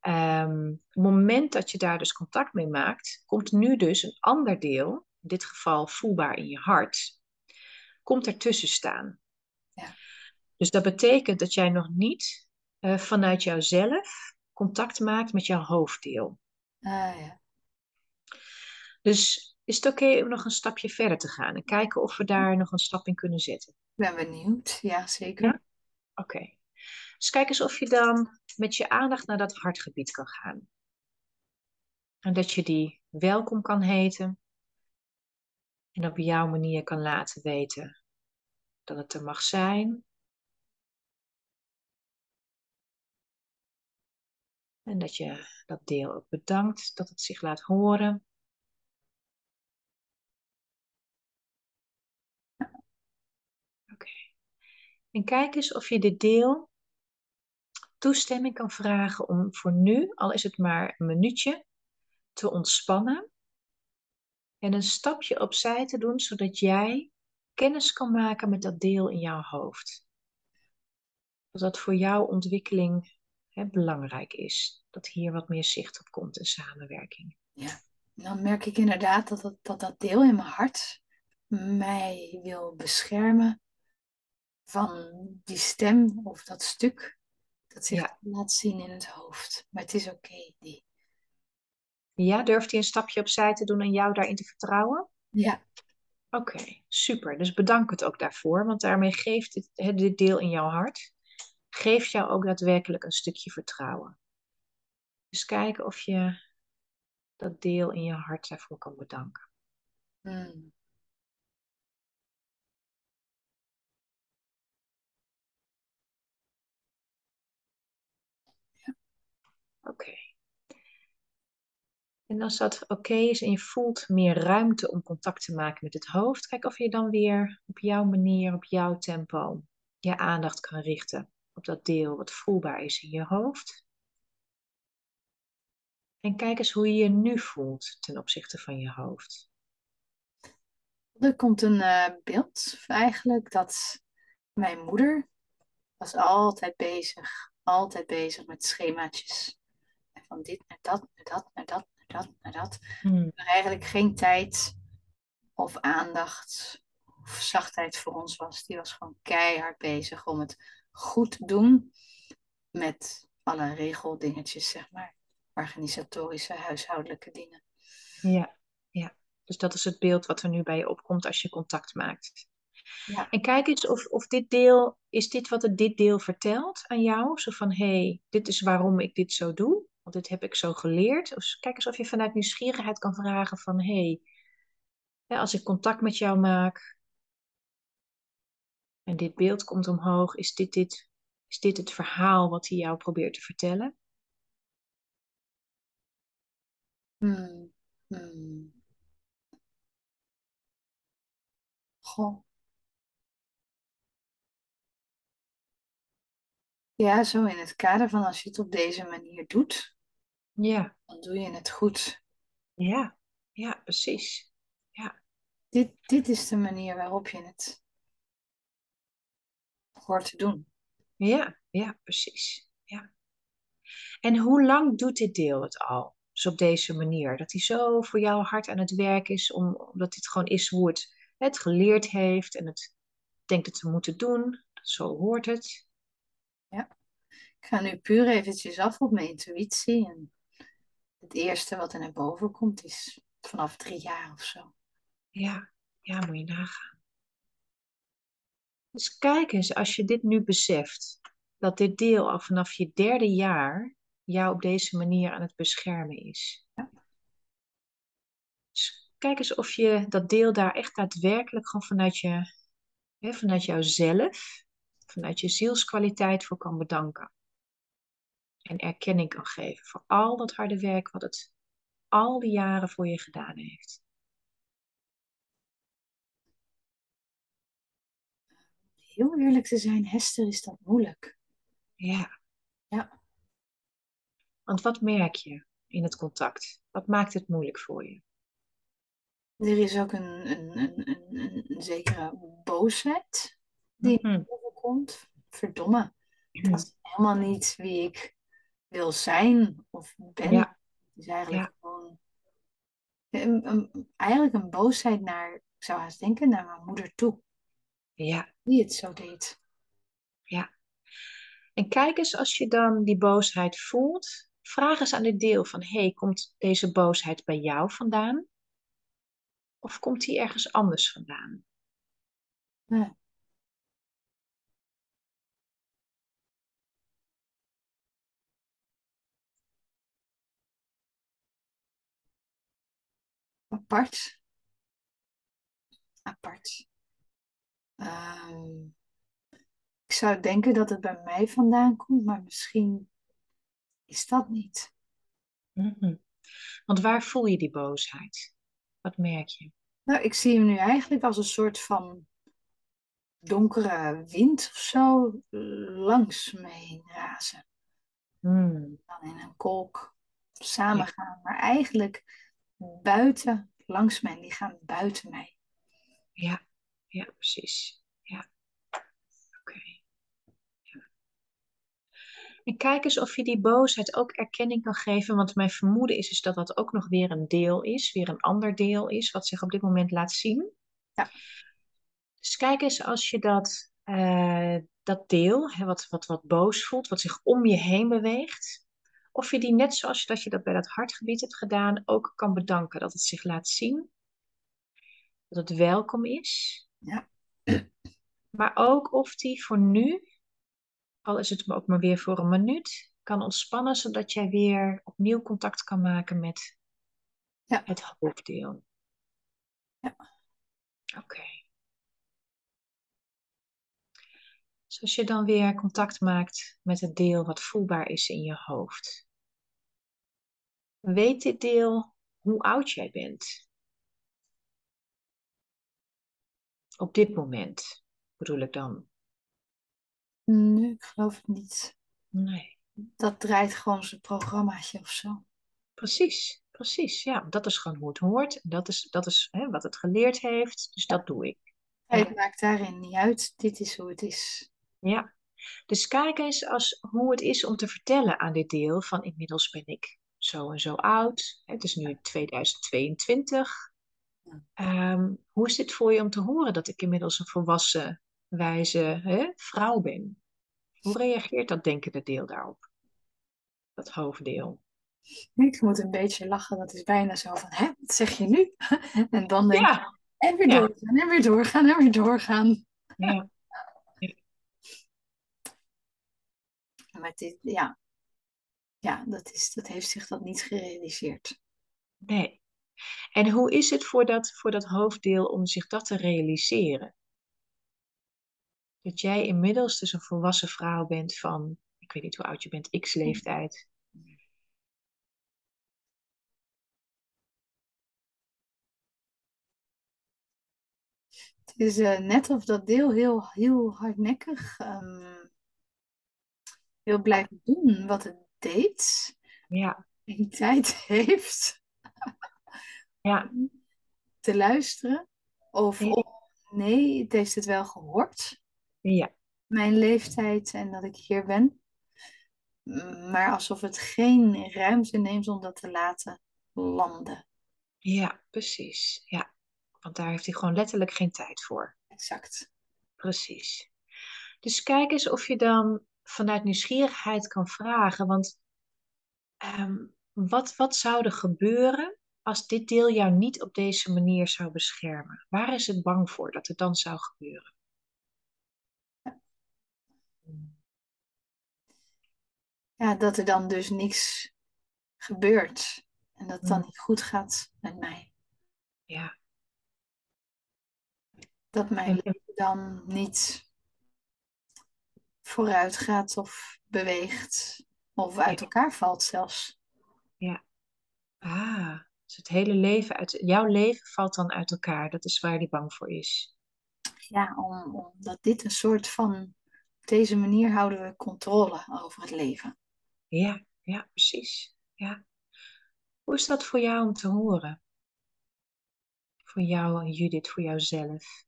Um, het moment dat je daar dus contact mee maakt, komt nu dus een ander deel, in dit geval voelbaar in je hart, komt ertussen staan. Ja. Dus dat betekent dat jij nog niet uh, vanuit jouzelf contact maakt met jouw hoofddeel. Ah ja. Dus is het oké om nog een stapje verder te gaan en kijken of we daar nog een stap in kunnen zetten? Ik ben benieuwd. Ja, zeker. Ja? Oké. Dus kijk eens of je dan met je aandacht naar dat hartgebied kan gaan. En dat je die welkom kan heten. En op jouw manier kan laten weten dat het er mag zijn. En dat je dat deel ook bedankt dat het zich laat horen. En kijk eens of je dit deel toestemming kan vragen om voor nu, al is het maar een minuutje, te ontspannen en een stapje opzij te doen, zodat jij kennis kan maken met dat deel in jouw hoofd. Dat dat voor jouw ontwikkeling hè, belangrijk is. Dat hier wat meer zicht op komt in samenwerking. Ja, dan merk ik inderdaad dat dat, dat, dat deel in mijn hart mij wil beschermen van die stem of dat stuk dat zich Ja. laat zien in het hoofd. Maar het is oké, die. Ja, durft hij een stapje opzij te doen en jou daarin te vertrouwen? Ja, Oké, super. Dus bedank het ook daarvoor, want daarmee geeft dit, dit deel in jouw hart, geeft jou ook daadwerkelijk een stukje vertrouwen. Dus kijken of je dat deel in je hart daarvoor kan bedanken. Hmm. Oké. En als dat oké is en je voelt meer ruimte om contact te maken met het hoofd, kijk of je dan weer op jouw manier, op jouw tempo, je aandacht kan richten op dat deel wat voelbaar is in je hoofd. En kijk eens hoe je je nu voelt ten opzichte van je hoofd. Er komt een eh, beeld eigenlijk dat mijn moeder was altijd bezig, altijd bezig met schemaatjes. Van dit naar dat, naar dat, naar dat, naar dat, naar dat. Hmm, Er eigenlijk geen tijd of aandacht of zachtheid voor ons was. Die was gewoon keihard bezig om het goed te doen met alle regeldingetjes, zeg maar. Organisatorische, huishoudelijke dingen. Ja, ja. Dus dat is het beeld wat er nu bij je opkomt als je contact maakt. Ja. En kijk eens of, of dit deel, is dit wat het dit deel vertelt aan jou? Zo van, hé, hey, dit is waarom ik dit zo doe. Want dit heb ik zo geleerd. Kijk eens of je vanuit nieuwsgierigheid kan vragen van, hé, hey, als ik contact met jou maak en dit beeld komt omhoog, is dit, dit, is dit het verhaal wat hij jou probeert te vertellen? Hmm. Hmm. Goh. Ja, zo in het kader van als je het op deze manier doet, Ja, dan doe je het goed. ja, ja, precies. Ja, Dit, dit is de manier waarop je het hoort te doen. ja, ja, precies. Ja. En hoe lang doet dit deel het al? Dus op deze manier, dat hij zo voor jou hard aan het werk is, om, omdat dit gewoon is hoe het het geleerd heeft en het denkt het te moeten doen. Zo hoort het. Ik ga nu puur eventjes af op mijn intuïtie. En het eerste wat er naar boven komt is vanaf drie jaar of zo. Ja, ja, moet je nagaan. Dus kijk eens, als je dit nu beseft, dat dit deel al vanaf je derde jaar jou op deze manier aan het beschermen is. Dus kijk eens of je dat deel daar echt daadwerkelijk gewoon vanuit, je, hè, vanuit jouzelf, vanuit je zielskwaliteit voor kan bedanken. En erkenning kan geven voor al dat harde werk wat het al die jaren voor je gedaan heeft. Heel eerlijk te zijn, Hester, is dat moeilijk. Ja. Ja. Want wat merk je in het contact? Wat maakt het moeilijk voor je? Er is ook een, een, een, een, zekere boosheid die Mhm. overkomt. Verdomme, dat is helemaal niet wie ik wil zijn of ben. Ja. Het is eigenlijk Ja. gewoon een, een- eigenlijk een boosheid naar, ik zou haast denken, naar mijn moeder toe. Ja, Die het zo deed. En kijk eens als je dan die boosheid voelt, vraag eens aan dit deel van, hey, komt deze boosheid bij jou vandaan? Of komt die ergens anders vandaan? Ja. Apart. Apart. Ehm, ik zou denken dat het bij mij vandaan komt, maar misschien is dat niet. Mhm. Want waar voel je die boosheid? Wat merk je? Nou, ik zie hem nu eigenlijk als een soort van donkere wind of zo langs me heen razen. Hmm. Dan in een kolk samengaan, maar eigenlijk buiten, langs mijn lichaam, buiten mij. Ja, ja, precies. Ja. Oké. Ja. En kijk eens of je die boosheid ook erkenning kan geven, want mijn vermoeden is, is dat dat ook nog weer een deel is, weer een ander deel is, wat zich op dit moment laat zien. Ja. Dus kijk eens als je dat, eh, dat deel, hè, wat, wat, wat boos voelt, wat zich om je heen beweegt, of je die net zoals dat je dat bij dat hartgebied hebt gedaan, ook kan bedanken. Dat het zich laat zien. Dat het welkom is. Ja. Maar ook of die voor nu, al is het ook maar weer voor een minuut, kan ontspannen, zodat jij weer opnieuw contact kan maken met ja. het hoofddeel. Ja. Oké. Dus als je dan weer contact maakt met het deel wat voelbaar is in je hoofd. Weet dit deel hoe oud jij bent? Op dit moment bedoel ik dan. Nee, ik geloof het niet. Nee. Dat draait gewoon zijn programmaatje of zo. Precies, precies. Ja, dat is gewoon hoe het hoort. Dat is, dat is hè, wat het geleerd heeft. Dus dat doe ik. Het maakt daarin niet uit. Dit is hoe het is. Ja. Dus kijk eens als, hoe het is om te vertellen aan dit deel van inmiddels ben ik zo en zo oud. Het is nu 2022. Ehm, hoe is dit voor je om te horen dat ik inmiddels een volwassen, wijze hè, vrouw ben? Hoe reageert dat denkende deel daarop? Dat hoofddeel. Ik moet een beetje lachen. Dat is bijna zo van, hè, wat zeg je nu? [laughs] en dan denk Ja. ik, en weer Ja. doorgaan, en weer doorgaan, en weer doorgaan. Ja. [laughs] Maar dit, ja, ja dat, is, dat heeft zich dat niet gerealiseerd. Nee. En hoe is het voor dat, voor dat hoofddeel om zich dat te realiseren? Dat jij inmiddels dus een volwassen vrouw bent van, ik weet niet hoe oud je bent, x leeftijd. Het is eh, net of dat deel heel, heel hardnekkig ehm, wil blijven doen wat het deed. Ja, En tijd [laughs] heeft ja, te luisteren. Of, Ja. of nee, het heeft het wel gehoord. ja, Mijn leeftijd en dat ik hier ben. Maar alsof het geen ruimte neemt om dat te laten landen. ja, precies. Ja, want daar heeft hij gewoon letterlijk geen tijd voor. Exact. Precies. Dus kijk eens of je dan vanuit nieuwsgierigheid kan vragen, want ehm, wat, wat zou er gebeuren als dit deel jou niet op deze manier zou beschermen? Waar is het bang voor dat het dan zou gebeuren? Ja, dat er dan dus niks gebeurt. En dat het dan Mm. niet goed gaat met mij. Ja, Dat mijn En- leven dan niet vooruit gaat of beweegt. Of uit Ja. elkaar valt zelfs. ah, dus het hele leven uit jouw leven valt dan uit elkaar. Dat is waar die bang voor is. Ja, om, omdat dit een soort van... Op deze manier houden we controle over het leven. Ja, ja, precies. Ja. Hoe is dat voor jou om te horen? Voor jou en Judith, voor jouzelf.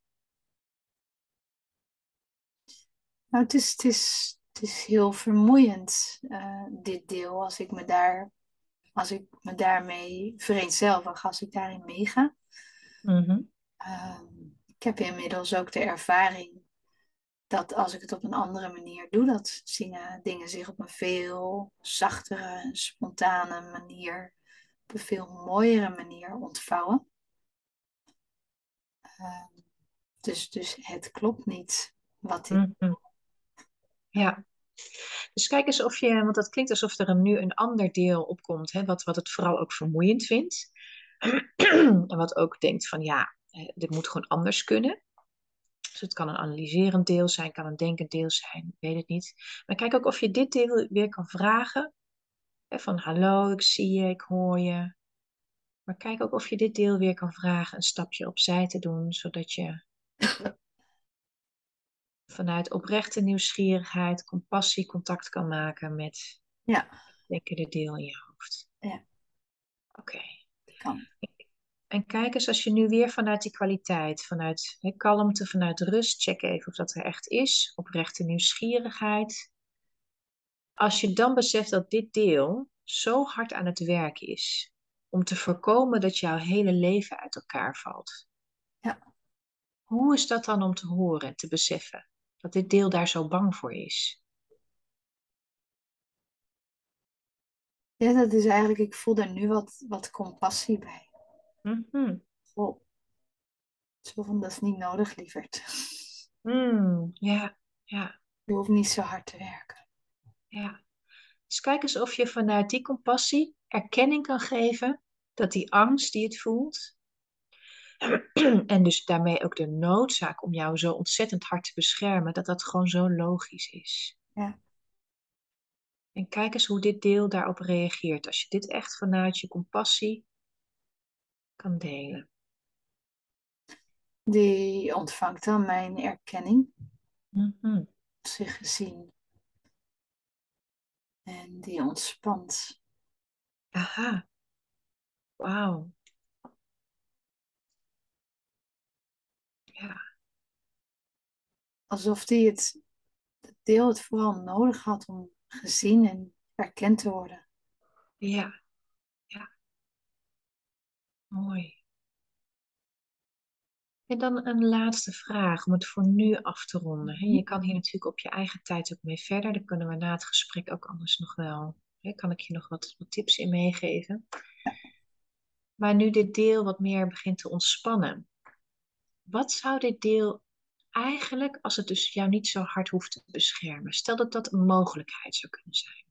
Nou, het is, het is, het is heel vermoeiend, eh, dit deel, als ik me daar, als ik me daarmee vereenzelvig, als ik daarin meega. Mhm. Ehm, ik heb inmiddels ook de ervaring dat als ik het op een andere manier doe, dat zingen dingen zich op een veel zachtere, spontane manier, op een veel mooiere manier ontvouwen. Ehm, dus, dus het klopt niet wat ik. Mhm. Ja. Dus kijk eens of je, want dat klinkt alsof er nu een ander deel opkomt, hè, wat, wat het vooral ook vermoeiend vindt. [clears throat] en wat ook denkt van ja, dit moet gewoon anders kunnen. Dus het kan een analyserend deel zijn, kan een denkend deel zijn, weet het niet. Maar kijk ook of je dit deel weer kan vragen. Hè, van hallo, ik zie je, ik hoor je. Maar kijk ook of je dit deel weer kan vragen een stapje opzij te doen, zodat je vanuit oprechte nieuwsgierigheid, compassie contact kan maken met Ja, het denkende deel in je hoofd. Ja. Oké. kan. En kijk eens als je nu weer vanuit die kwaliteit, vanuit kalmte, vanuit rust, check even of dat er echt is, oprechte nieuwsgierigheid. Als je dan beseft dat dit deel zo hard aan het werk is om te voorkomen dat jouw hele leven uit elkaar valt. Ja. Hoe is dat dan om te horen en te beseffen dat dit deel daar zo bang voor is? Ja, dat is eigenlijk, ik voel daar nu wat, wat compassie bij. Mhm. Wow. Zo van, dat is niet nodig, lieverd. Mm, ja, ja, Je hoeft niet zo hard te werken. ja. Dus kijk eens of je vanuit die compassie erkenning kan geven dat die angst die het voelt, [clears throat] en dus daarmee ook de noodzaak om jou zo ontzettend hard te beschermen, dat dat gewoon zo logisch is. Ja. En kijk eens hoe dit deel daarop reageert als je dit echt vanuit je compassie kan delen. Die ontvangt dan mijn erkenning, Mhm. zich gezien. En die ontspant. Aha. Wauw. Ja. Alsof die het, het deel het vooral nodig had om gezien en erkend te worden. Ja. Ja. Mooi. En dan een laatste vraag om het voor nu af te ronden. Je kan hier natuurlijk op je eigen tijd ook mee verder. Daar kunnen we na het gesprek ook anders nog wel. Kan ik je nog wat, wat tips in meegeven? Maar nu dit deel wat meer begint te ontspannen. Wat zou dit deel eigenlijk, als het dus jou niet zo hard hoeft te beschermen, stel dat dat een mogelijkheid zou kunnen zijn.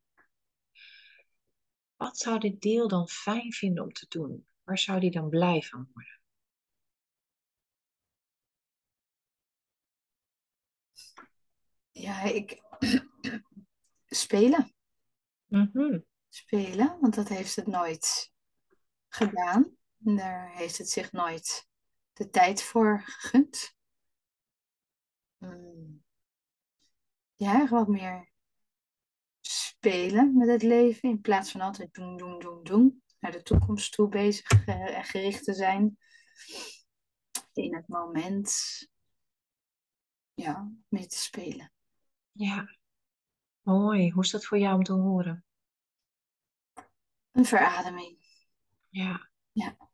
Wat zou dit deel dan fijn vinden om te doen? Waar zou die dan blij van worden? Ja, ik. [clears throat] Spelen. Mhm. Spelen, want dat heeft het nooit gedaan. Daar heeft het zich nooit de tijd voor gegund. Hmm. Ja, wat meer spelen met het leven in plaats van altijd doen, doen, doen, doen. Naar de toekomst toe bezig eh, en gericht te zijn. In het moment, ja, mee te spelen. Ja, mooi. Hoe is dat voor jou om te horen? Een verademing. Ja. Ja. Ja.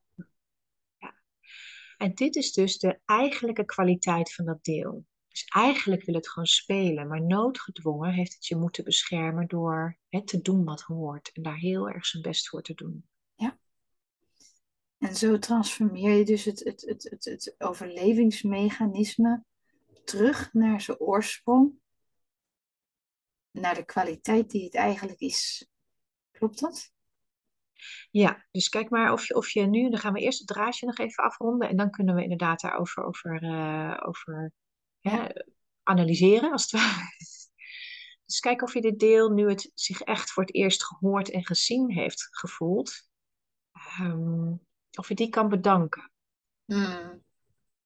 En dit is dus de eigenlijke kwaliteit van dat deel. Dus eigenlijk wil het gewoon spelen, maar noodgedwongen heeft het je moeten beschermen door het te doen wat hoort en daar heel erg zijn best voor te doen. En zo transformeer je dus het, het, het, het, het overlevingsmechanisme terug naar zijn oorsprong, naar de kwaliteit die het eigenlijk is. Klopt dat? Ja, dus kijk maar of je, of je nu, dan gaan we eerst het draadje nog even afronden en dan kunnen we inderdaad daarover over, eh, over hè, analyseren als het [laughs] ware. Dus kijk of je dit deel, nu het zich echt voor het eerst gehoord en gezien heeft gevoeld, ehm, of je die kan bedanken. Hmm.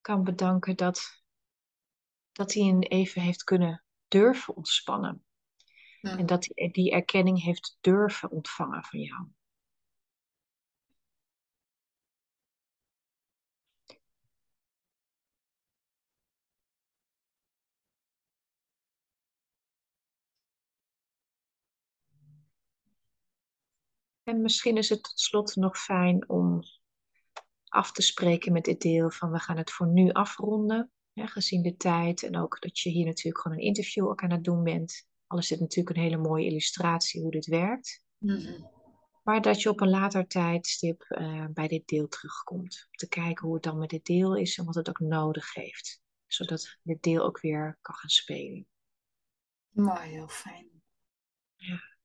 Kan bedanken dat, dat hij een even heeft kunnen durven ontspannen. Hmm. En dat hij die erkenning heeft durven ontvangen van jou. En misschien is het tot slot nog fijn om af te spreken met dit deel van we gaan het voor nu afronden. Ja, gezien de tijd en ook dat je hier natuurlijk gewoon een interview ook aan het doen bent. Al is dit natuurlijk een hele mooie illustratie hoe dit werkt. Mhm. Maar dat je op een later tijdstip eh, bij dit deel terugkomt. Om te kijken hoe het dan met dit deel is en wat het ook nodig heeft. Zodat dit deel ook weer kan gaan spelen. Mooi, heel fijn. Ja.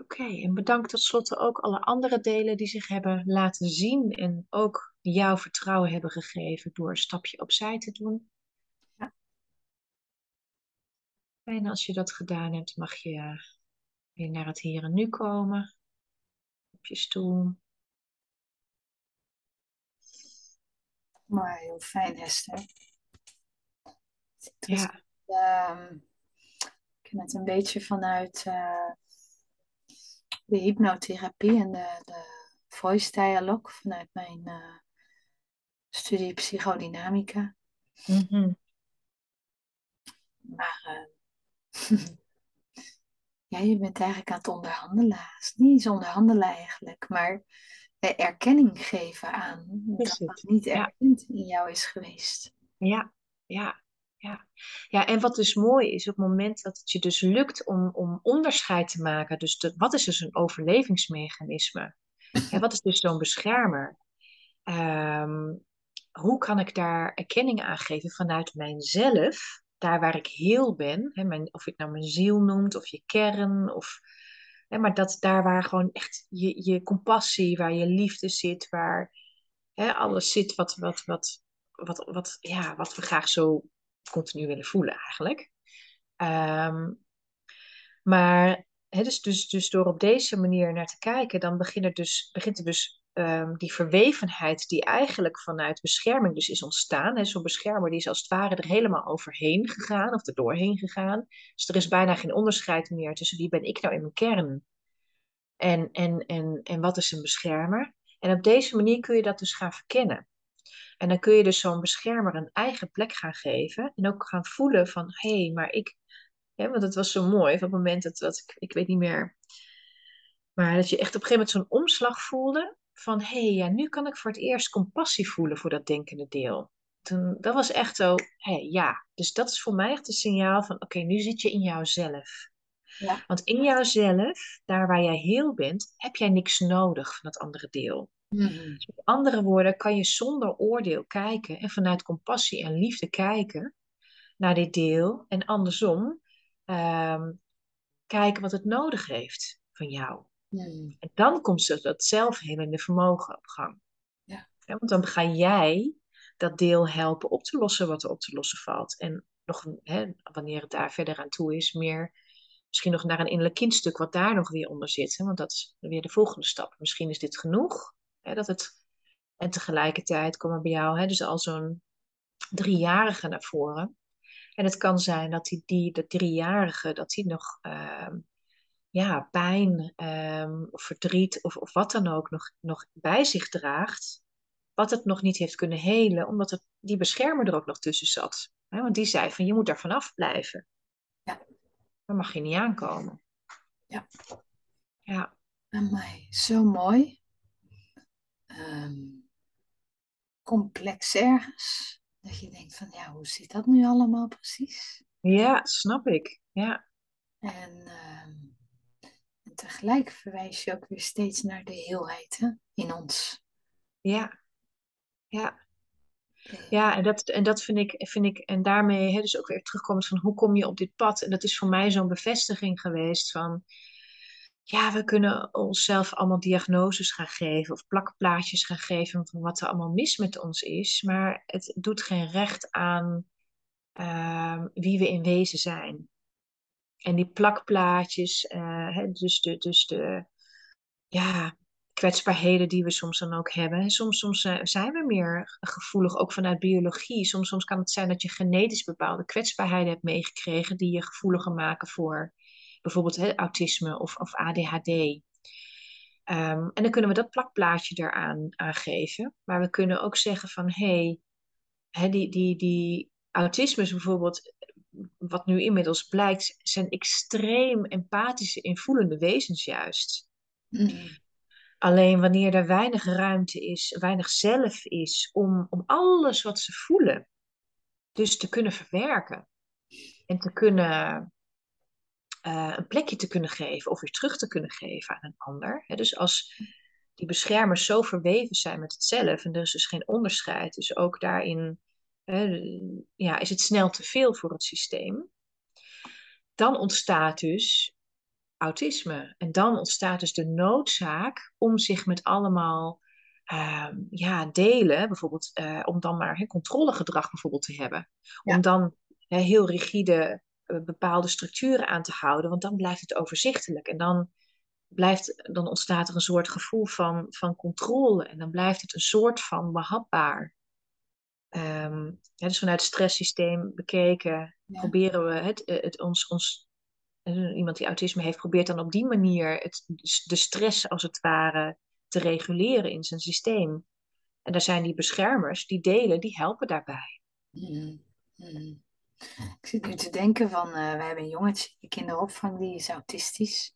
Oké, en bedankt tot slot ook alle andere delen die zich hebben laten zien en ook jouw vertrouwen hebben gegeven door een stapje opzij te doen. Ja. En als je dat gedaan hebt, mag je weer naar het hier en nu komen. Op je stoel. Mooi, heel fijn, Hester. Ja. Ehm, ik ken het een beetje vanuit uh, de hypnotherapie en de, de voice dialogue vanuit mijn uh, studie psychodynamica. Mm Maar uh, [laughs] ja, je bent eigenlijk aan het onderhandelen. Het is niet eens onderhandelen eigenlijk, maar erkenning geven aan dat wat niet erkend ja. in jou is geweest. Ja, ja, ja. Ja, en wat dus mooi is, op het moment dat het je dus lukt om, om onderscheid te maken, dus wat is dus een overlevingsmechanisme? En wat is dus zo'n beschermer? Um, hoe kan ik daar erkenning aan geven vanuit mijzelf, daar waar ik heel ben, hè, mijn, of je het nou mijn ziel noemt, of je kern, of, hè, maar dat daar waar gewoon echt je, je compassie, waar je liefde zit, waar hè, alles zit wat, wat, wat, wat, wat, ja, wat we graag zo continu willen voelen eigenlijk. Um, maar hè, dus, dus, dus door op deze manier naar te kijken, dan begint er dus, begint er dus die verwevenheid die eigenlijk vanuit bescherming dus is ontstaan. Zo'n beschermer die is als het ware er helemaal overheen gegaan of er doorheen gegaan. Dus er is bijna geen onderscheid meer tussen wie ben ik nou in mijn kern en, en, en, en wat is een beschermer. En op deze manier kun je dat dus gaan verkennen. En dan kun je dus zo'n beschermer een eigen plek gaan geven. En ook gaan voelen van, hé, hey, maar ik... Ja, want het was zo mooi, op het moment dat, dat ik, ik weet niet meer... Maar dat je echt op een gegeven moment zo'n omslag voelde. Van, hé, hey, ja, nu kan ik voor het eerst compassie voelen voor dat denkende deel. Toen, dat was echt zo, hé, hey, ja. Dus dat is voor mij echt een signaal van, oké, nu zit je in jouzelf. Ja. Want in jouzelf, daar waar jij heel bent, heb jij niks nodig van dat andere deel. Mhm. Dus met andere woorden, kan je zonder oordeel kijken en vanuit compassie en liefde kijken naar dit deel. En andersom, ehm, kijken wat het nodig heeft van jou. Mhm. En dan komt dat zelfhelende vermogen op gang. Ja. want dan ga jij dat deel helpen op te lossen wat er op te lossen valt. En nog, hè, wanneer het daar verder aan toe is, meer misschien nog naar een innerlijk kindstuk wat daar nog weer onder zit. Hè? Want dat is weer de volgende stap. Misschien is dit genoeg. Hè, dat het, en tegelijkertijd komen bij jou hè, dus al zo'n driejarige naar voren. En het kan zijn dat die, die dat driejarige, dat die nog ehm, ja, pijn ehm, of verdriet of, of wat dan ook nog, nog bij zich draagt. Wat het nog niet heeft kunnen helen, omdat het, die beschermer er ook nog tussen zat. Hè, want die zei van je moet daar vanaf blijven. Ja. Dan mag je niet aankomen. Ja. Ja. Amai, zo mooi. Ehm, complex ergens. Dat je denkt van, ja, hoe zit dat nu allemaal precies? Ja, snap ik. Ja. En, en tegelijk verwijs je ook weer steeds naar de heelheid hè, in ons. Ja. Ja. Ja, en dat, en dat vind ik, vind ik, en daarmee hè, dus ook weer terugkomend van hoe kom je op dit pad? En dat is voor mij zo'n bevestiging geweest van, ja, we kunnen onszelf allemaal diagnoses gaan geven of plakplaatjes gaan geven van wat er allemaal mis met ons is, maar het doet geen recht aan ehm, wie we in wezen zijn. En die plakplaatjes, eh, dus de, dus de ja, kwetsbaarheden die we soms dan ook hebben. Soms, soms eh, zijn we meer gevoelig, ook vanuit biologie. Soms, soms kan het zijn dat je genetisch bepaalde kwetsbaarheden hebt meegekregen die je gevoeliger maken voor bijvoorbeeld hè, autisme of, of ADHD. Ehm, en dan kunnen we dat plakplaatje eraan aangeven. Maar we kunnen ook zeggen van hé, hey, die, die, die autismes bijvoorbeeld, wat nu inmiddels blijkt, zijn extreem empathische, invoelende wezens juist. Mhm. Alleen wanneer er weinig ruimte is, weinig zelf is om, om alles wat ze voelen, dus te kunnen verwerken en te kunnen uh, een plekje te kunnen geven of weer terug te kunnen geven aan een ander. dus als die beschermers zo verweven zijn met het zelf en er is dus geen onderscheid, dus ook daarin ja, is het snel te veel voor het systeem, dan ontstaat dus autisme. En dan ontstaat dus de noodzaak om zich met allemaal uh, ja, delen, bijvoorbeeld uh, om dan maar he, controlegedrag bijvoorbeeld te hebben. Om dan he, heel rigide bepaalde structuren aan te houden, want dan blijft het overzichtelijk. En dan, blijft, dan ontstaat er een soort gevoel van, van controle. En dan blijft het een soort van behapbaar. Um, dus vanuit het stresssysteem bekeken, proberen we het, het, ons, ons iemand die autisme heeft, probeert dan op die manier het, de stress als het ware te reguleren in zijn systeem. En daar zijn die beschermers, die delen, die helpen daarbij. Mm Ik zit nu te denken van, uh, wij hebben een jongetje in kinderopvang, die is autistisch.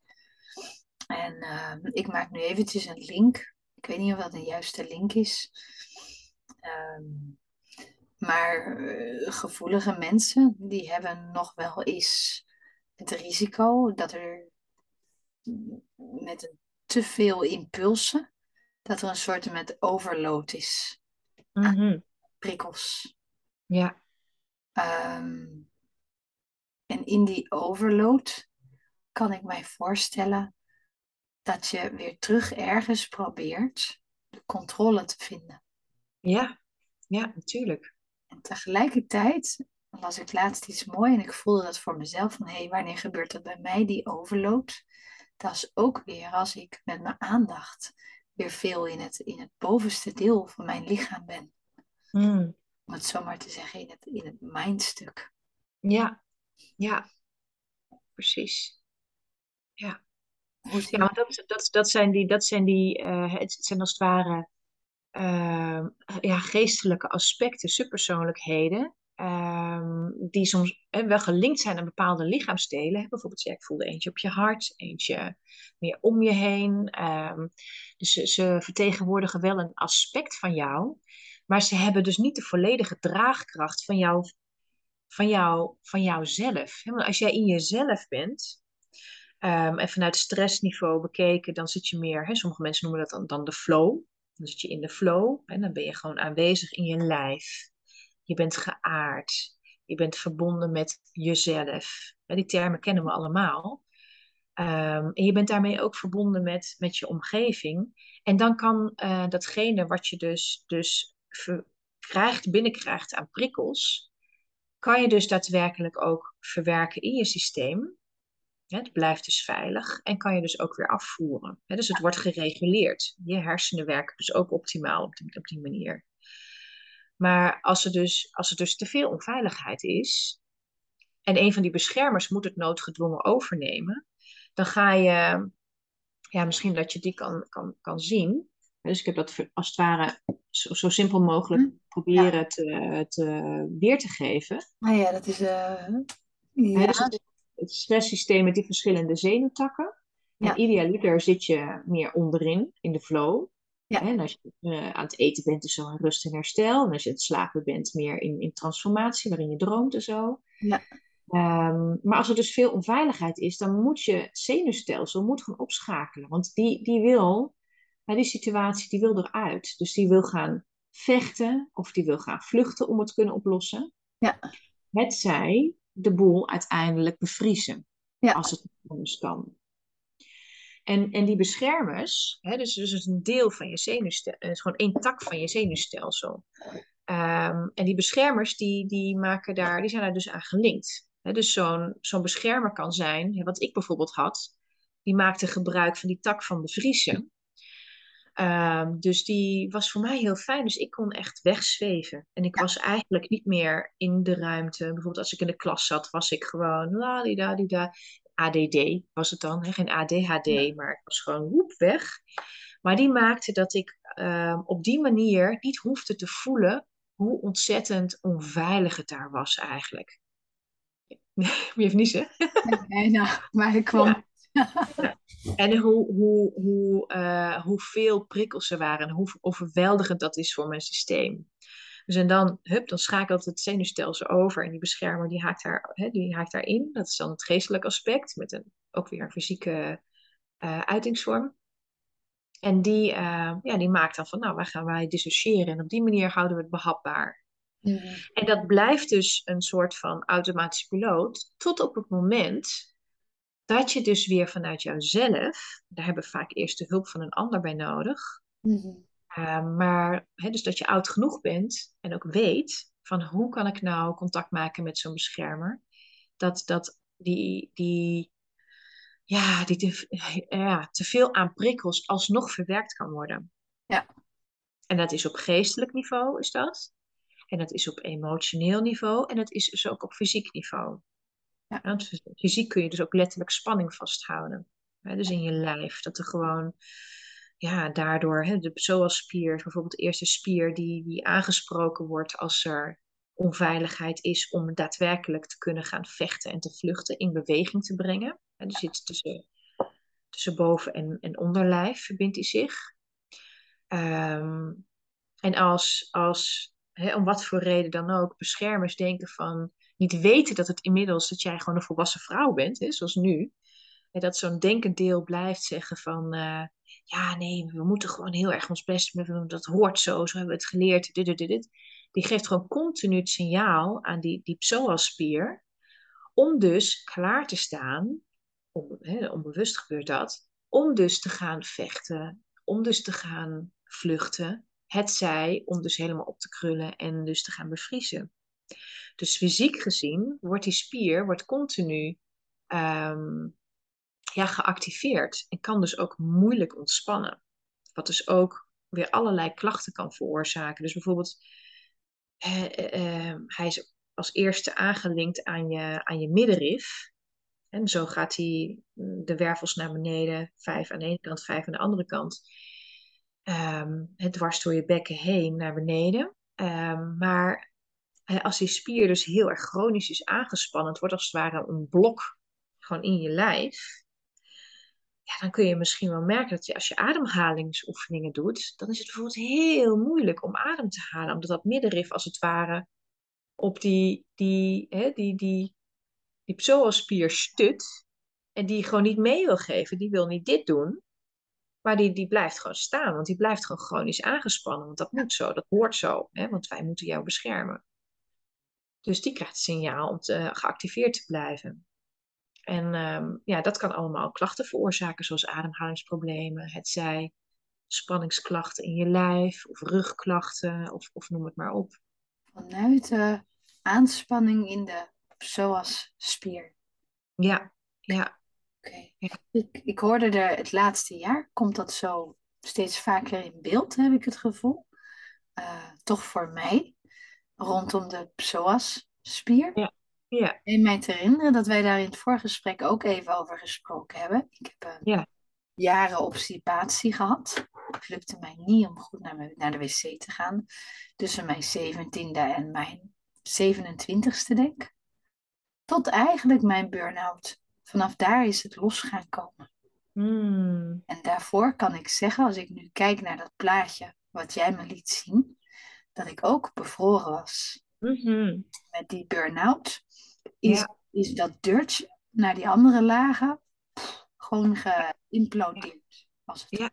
En uh, ik maak nu eventjes een link. Ik weet niet of dat een juiste link is. Um, maar uh, gevoelige mensen, die hebben nog wel eens het risico dat er met een te veel impulsen, dat er een soort met overload is mm prikkels. Ja. Um, en in die overload kan ik mij voorstellen dat je weer terug ergens probeert de controle te vinden. Ja, ja, natuurlijk. En tegelijkertijd las ik laatst iets mooi en ik voelde dat voor mezelf van hé, hey, wanneer gebeurt dat bij mij, die overload? Dat is ook weer als ik met mijn aandacht weer veel in het, in het bovenste deel van mijn lichaam ben. Hmm. Om het zo maar te zeggen, in het, in het mindstuk. Ja, ja, precies. Ja. Ja, want dat, dat, dat zijn die, dat zijn die uh, het zijn als het ware uh, ja, geestelijke aspecten, subpersoonlijkheden, um, die soms wel gelinkt zijn aan bepaalde lichaamsdelen. Bijvoorbeeld, ja, ik voelde eentje op je hart, eentje meer om je heen. Um, dus ze, ze, vertegenwoordigen wel een aspect van jou, maar ze hebben dus niet de volledige draagkracht van, jou, van, jou, van jouzelf. Als jij in jezelf bent, um, en vanuit stressniveau bekeken, dan zit je meer, hè, sommige mensen noemen dat dan, de flow. Dan zit je in de flow en dan ben je gewoon aanwezig in je lijf. Je bent geaard. Je bent verbonden met jezelf. Die termen kennen we allemaal. Um, en je bent daarmee ook verbonden met, met je omgeving. En dan kan uh, datgene wat je dus, dus krijgt, binnenkrijgt aan prikkels, kan je dus daadwerkelijk ook verwerken in je systeem. Het blijft dus veilig en kan je dus ook weer afvoeren. Dus het wordt gereguleerd. Je hersenen werken dus ook optimaal op die, op die manier. Maar als er, dus, als er dus te veel onveiligheid is en een van die beschermers moet het noodgedwongen overnemen, dan ga je, ja, misschien dat je die kan, kan, kan zien. Dus ik heb dat als het ware zo, zo simpel mogelijk hm. proberen te, te, weer te geven. Nou ja, dat is. Uh, ja. Dus het, het stresssysteem met die verschillende zenuwtakken. Ja. En idealiter zit je meer onderin, in de flow. Ja. En als je uh, aan het eten bent, is zo in rust en herstel. En als je aan het slapen bent, meer in, in transformatie, waarin je droomt en zo. Ja. Um, maar als er dus veel onveiligheid is, dan moet je zenuwstelsel moet gaan opschakelen. Want die, die wil, bij die situatie, die wil eruit. Dus die wil gaan vechten of die wil gaan vluchten om het te kunnen oplossen. Ja. Het zij de boel uiteindelijk bevriezen. Ja. Als het anders kan. En, en die beschermers, hè, dus, dus een deel van je zenuwstelsel, is gewoon één tak van je zenuwstelsel. Um, en die beschermers, die, die, maken daar, die zijn daar dus aan gelinkt. Dus zo'n zo'n beschermer kan zijn, wat ik bijvoorbeeld had, die maakte gebruik van die tak van bevriezen. Um, dus die was voor mij heel fijn. Dus ik kon echt wegzweven. En ik was eigenlijk niet meer in de ruimte. Bijvoorbeeld als ik in de klas zat, was ik gewoon la di da di da. ADD was het dan, hè? geen ADHD, maar ik was gewoon woep weg. Maar die maakte dat ik uh, op die manier niet hoefde te voelen hoe ontzettend onveilig het daar was eigenlijk. [laughs] Je heeft niet Nee, nou, maar ik kwam. En hoe, hoe, hoe, uh, hoeveel prikkels er waren en hoe overweldigend dat is voor mijn systeem. Dus en dan, hup, dan schakelt het zenuwstelsel over en die beschermer die haakt, daar, hè, die haakt daarin. Dat is dan het geestelijk aspect, met een, ook weer een fysieke uh, uitingsvorm. En die, uh, ja, die maakt dan van, nou, waar gaan wij dissociëren? En op die manier houden we het behapbaar. Mm. En dat blijft dus een soort van automatisch piloot, tot op het moment dat je dus weer vanuit jouzelf, daar hebben we vaak eerst de hulp van een ander bij nodig, mm maar hè, dus dat je oud genoeg bent en ook weet van hoe kan ik nou contact maken met zo'n beschermer, dat, dat die, die, ja, die te, ja, te veel aan prikkels alsnog verwerkt kan worden. Ja. En dat is op geestelijk niveau, is dat. En dat is op emotioneel niveau en het is dus ook op fysiek niveau. Ja. Want fysiek kun je dus ook letterlijk spanning vasthouden. Hè, dus in je lijf. Dat er gewoon, ja, daardoor, hè, de psoasspier, bijvoorbeeld de eerste spier die, die aangesproken wordt als er onveiligheid is om daadwerkelijk te kunnen gaan vechten en te vluchten, in beweging te brengen. Hè, dus zit tussen, tussen boven- en, en onderlijf verbindt hij zich. Um, en als, als hè, om wat voor reden dan ook, beschermers denken van niet weten dat het inmiddels dat jij gewoon een volwassen vrouw bent, hè, zoals nu. En dat zo'n denkend deel blijft zeggen van uh, ja, nee, we moeten gewoon heel erg ons best doen, dat hoort zo, zo hebben we het geleerd, dit. Die geeft gewoon continu het signaal aan die, die psoaspier om dus klaar te staan, om, hè, onbewust gebeurt dat, om dus te gaan vechten, om dus te gaan vluchten, het zij om dus helemaal op te krullen en dus te gaan bevriezen. Dus fysiek gezien wordt die spier wordt continu um, ja, geactiveerd en kan dus ook moeilijk ontspannen. Wat dus ook weer allerlei klachten kan veroorzaken. Dus bijvoorbeeld, uh, uh, hij is als eerste aangelinkt aan je, aan je middenrif. En zo gaat hij mm, de wervels naar beneden, vijf aan de ene kant, vijf aan de andere kant um, het dwars door je bekken heen naar beneden. Um, maar als die spier dus heel erg chronisch is aangespannen, het wordt als het ware een blok gewoon in je lijf. Ja, dan kun je misschien wel merken dat je, als je ademhalingsoefeningen doet, dan is het bijvoorbeeld heel moeilijk om adem te halen, omdat dat middenrif als het ware op die, die, hè, die, die, die psoaspier stut en die gewoon niet mee wil geven. Die wil niet dit doen, maar die, die blijft gewoon staan, want die blijft gewoon chronisch aangespannen. Want dat moet zo, dat hoort zo, hè, want wij moeten jou beschermen. Dus die krijgt het signaal om te, geactiveerd te blijven. En ehm, ja, dat kan allemaal klachten veroorzaken, zoals ademhalingsproblemen, het zij spanningsklachten in je lijf, of rugklachten, of, of noem het maar op. Vanuit de aanspanning in de psoasspier. Ja, ja. Oké. Ik, ik hoorde er het laatste jaar, komt dat zo steeds vaker in beeld, heb ik het gevoel. Uh, toch voor mij, rondom de psoasspier. Ja. Ja. En mij te herinneren dat wij daar in het voorgesprek ook even over gesproken hebben. Ik heb uh, ja. jaren obstipatie gehad. Het lukte mij niet om goed naar, naar de wc te gaan. Tussen mijn 17e en mijn 27e, denk ik. Tot eigenlijk mijn burn-out vanaf daar is het los gaan komen. Hmm. En daarvoor kan ik zeggen, als ik nu kijk naar dat plaatje wat jij me liet zien, dat ik ook bevroren was. Mhm. Met die burn-out is, is dat deurtje naar die andere lagen gewoon geïmplodeerd. Als het ja.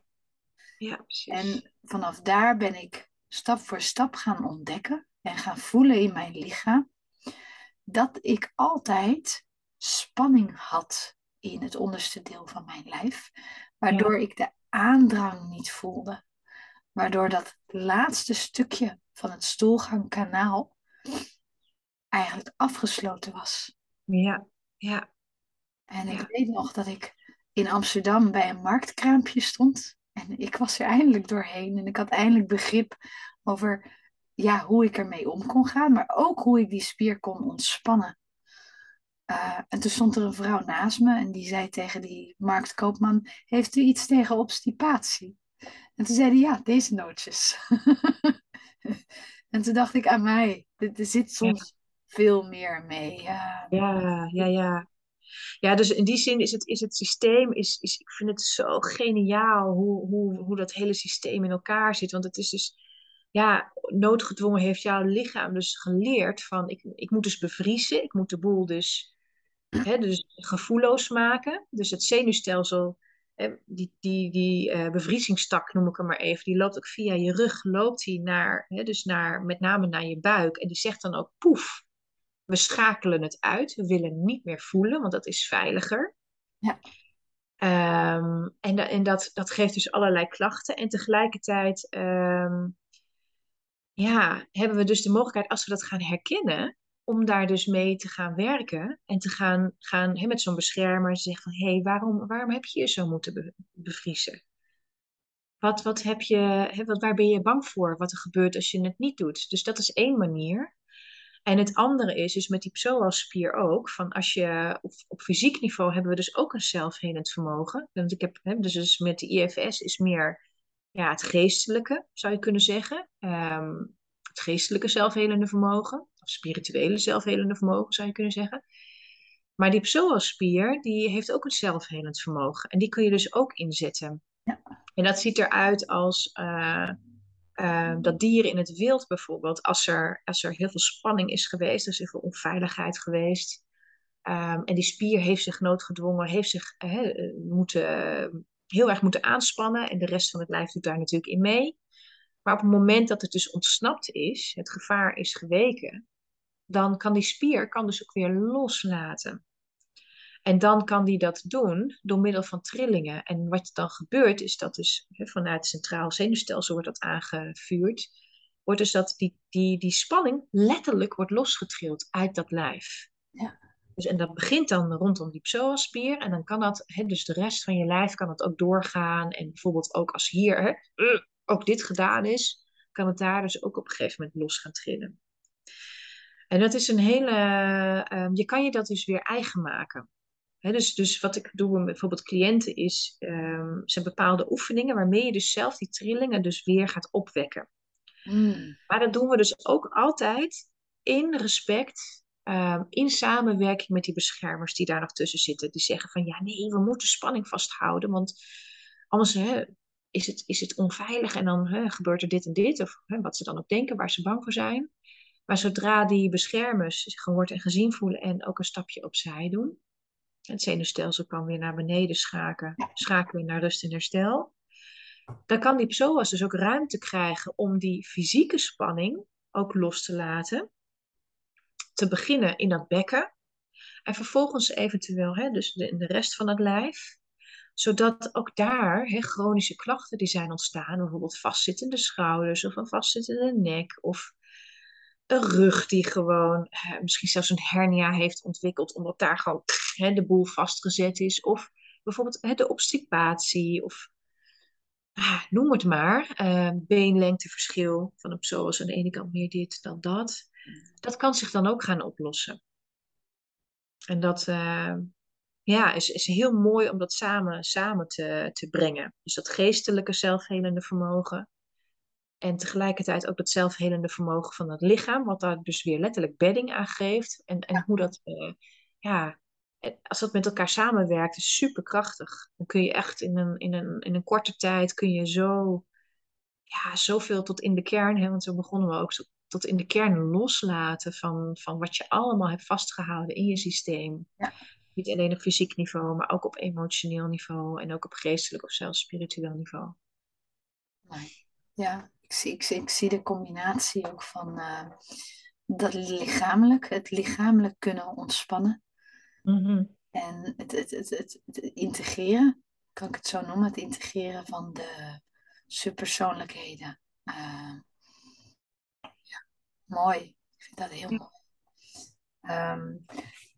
ja, precies. En vanaf daar ben ik stap voor stap gaan ontdekken en gaan voelen in mijn lichaam dat ik altijd spanning had in het onderste deel van mijn lijf, waardoor ik de aandrang niet voelde. Waardoor dat laatste stukje van het stoelgangkanaal eigenlijk afgesloten was. Ja, ja. En ik weet nog dat ik in Amsterdam bij een marktkraampje stond. En ik was er eindelijk doorheen. En ik had eindelijk begrip over ja, hoe ik ermee om kon gaan. Maar ook hoe ik die spier kon ontspannen. Uh, en toen stond er een vrouw naast me en die zei tegen die marktkoopman: Heeft u iets tegen obstipatie? En toen zei hij: Ja, deze nootjes. [laughs] en toen dacht ik aan mij: er, zit soms veel meer mee. ja, ja, ja. ja. Ja, dus in die zin is het, is het systeem, is, is, ik vind het zo geniaal hoe, hoe, hoe dat hele systeem in elkaar zit. Want het is dus, ja, noodgedwongen heeft jouw lichaam dus geleerd van, ik, ik moet dus bevriezen, ik moet de boel dus, [clears throat] hè, dus gevoelloos maken. Dus het zenuwstelsel, die, die, die uh, bevriezingstak noem ik hem maar even, die loopt ook via je rug, loopt die naar, hè, dus naar, met name naar je buik. En die zegt dan ook poef, we schakelen het uit. We willen niet meer voelen, want dat is veiliger. Ja. Um, en, en dat, dat geeft dus allerlei klachten. En tegelijkertijd um, ja, hebben we dus de mogelijkheid, als we dat gaan herkennen, om daar dus mee te gaan werken en te gaan, gaan met zo'n beschermer zeggen van hé, hey, waarom, waarom heb je je zo moeten bevriezen? Wat, wat heb je, wat, waar ben je bang voor wat er gebeurt als je het niet doet? Dus dat is één manier. En het andere is, is met die psoasspier ook, van als je op, fysiek niveau hebben we dus ook een zelfhelend vermogen. Want ik heb, dus, dus met de IFS is meer ja, het geestelijke, zou je kunnen zeggen. Um, het geestelijke zelfhelende vermogen, of spirituele zelfhelende vermogen, zou je kunnen zeggen. Maar die psoasspier, die heeft ook een zelfhelend vermogen. En die kun je dus ook inzetten. Ja. En dat ziet eruit als... Uh, uh, dat dieren in het wild bijvoorbeeld, als er, als er heel veel spanning is geweest, er is heel veel onveiligheid geweest, um, en die spier heeft zich noodgedwongen, heeft zich uh, moeten, heel erg moeten aanspannen en de rest van het lijf doet daar natuurlijk in mee. Maar op het moment dat het dus ontsnapt is, het gevaar is geweken, dan kan die spier kan dus ook weer loslaten. En dan kan die dat doen door middel van trillingen. En wat dan gebeurt, is dat dus vanuit het centraal zenuwstelsel wordt dat aangevuurd. Wordt dus dat die, die, die spanning letterlijk wordt losgetrild uit dat lijf. Ja. Dus, en dat begint dan rondom die psoaspier. En dan kan dat, hè, dus de rest van je lijf kan het ook doorgaan. En bijvoorbeeld ook als hier [clears throat] ook dit gedaan is, kan het daar dus ook op een gegeven moment los gaan trillen. En dat is een hele, uh, je kan je dat dus weer eigen maken dus, dus wat ik doe met bijvoorbeeld cliënten is, um, zijn bepaalde oefeningen waarmee je dus zelf die trillingen dus weer gaat opwekken. Mm. Maar dat doen we dus ook altijd in respect, ehm, in samenwerking met die beschermers die daar nog tussen zitten. Die zeggen van ja, nee, we moeten spanning vasthouden, want anders hè, is, het, is het onveilig en dan hè, gebeurt er dit en dit, of hè, wat ze dan ook denken, waar ze bang voor zijn. Maar zodra die beschermers zich gehoord en gezien voelen en ook een stapje opzij doen, het zenuwstelsel kan weer naar beneden schakelen, schakelen naar rust en herstel. Dan kan die psoas dus ook ruimte krijgen om die fysieke spanning ook los te laten. Te beginnen in dat bekken. En vervolgens eventueel hè, dus de, in de rest van het lijf. Zodat ook daar hè, chronische klachten die zijn ontstaan. Bijvoorbeeld vastzittende schouders of een vastzittende nek. Of een rug die gewoon eh, misschien zelfs een hernia heeft ontwikkeld, omdat daar gewoon hè, de boel vastgezet is. Of bijvoorbeeld hè, de obstipatie, of ah, noem het maar, uh, beenlengteverschil van een psoas aan de ene kant meer dit dan dat. Dat kan zich dan ook gaan oplossen. En dat uh, ja, is, is heel mooi om dat samen, samen te, te brengen. Dus dat geestelijke zelfhelende vermogen en tegelijkertijd ook dat zelfhelende vermogen van het lichaam, wat daar dus weer letterlijk bedding aan geeft. En, en hoe dat, uh, ja, als dat met elkaar samenwerkt, is superkrachtig. Dan kun je echt in een, in een, in een korte tijd, kun je zo, ja, zoveel tot in de kern, hè, want zo begonnen we ook, tot in de kern loslaten van, van wat je allemaal hebt vastgehouden in je systeem. Ja. Niet alleen op fysiek niveau, maar ook op emotioneel niveau en ook op geestelijk of zelfs spiritueel niveau. Ja, ik zie, ik zie, ik zie de combinatie ook van uh, dat lichamelijk, het lichamelijk kunnen ontspannen. Mhm. En het, het, het, het, het integreren, kan ik het zo noemen, het integreren van de subpersoonlijkheden. Uh, ja, mooi. Ik vind dat heel mooi. Um,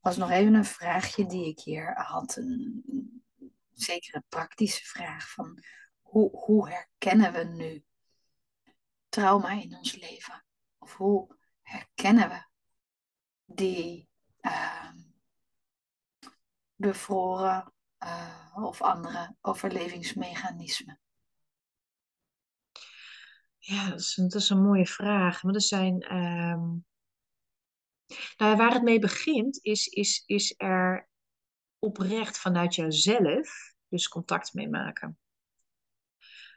was nog even een vraagje die ik hier had. Een, zeker een praktische vraag van hoe, hoe herkennen we nu trauma in ons leven? Of hoe herkennen we die uh, bevroren uh, of andere overlevingsmechanismen? Ja, dat is, is een mooie vraag. Maar er zijn. Um... Nou, waar het mee begint, is, is, is er oprecht vanuit jouzelf dus contact mee maken.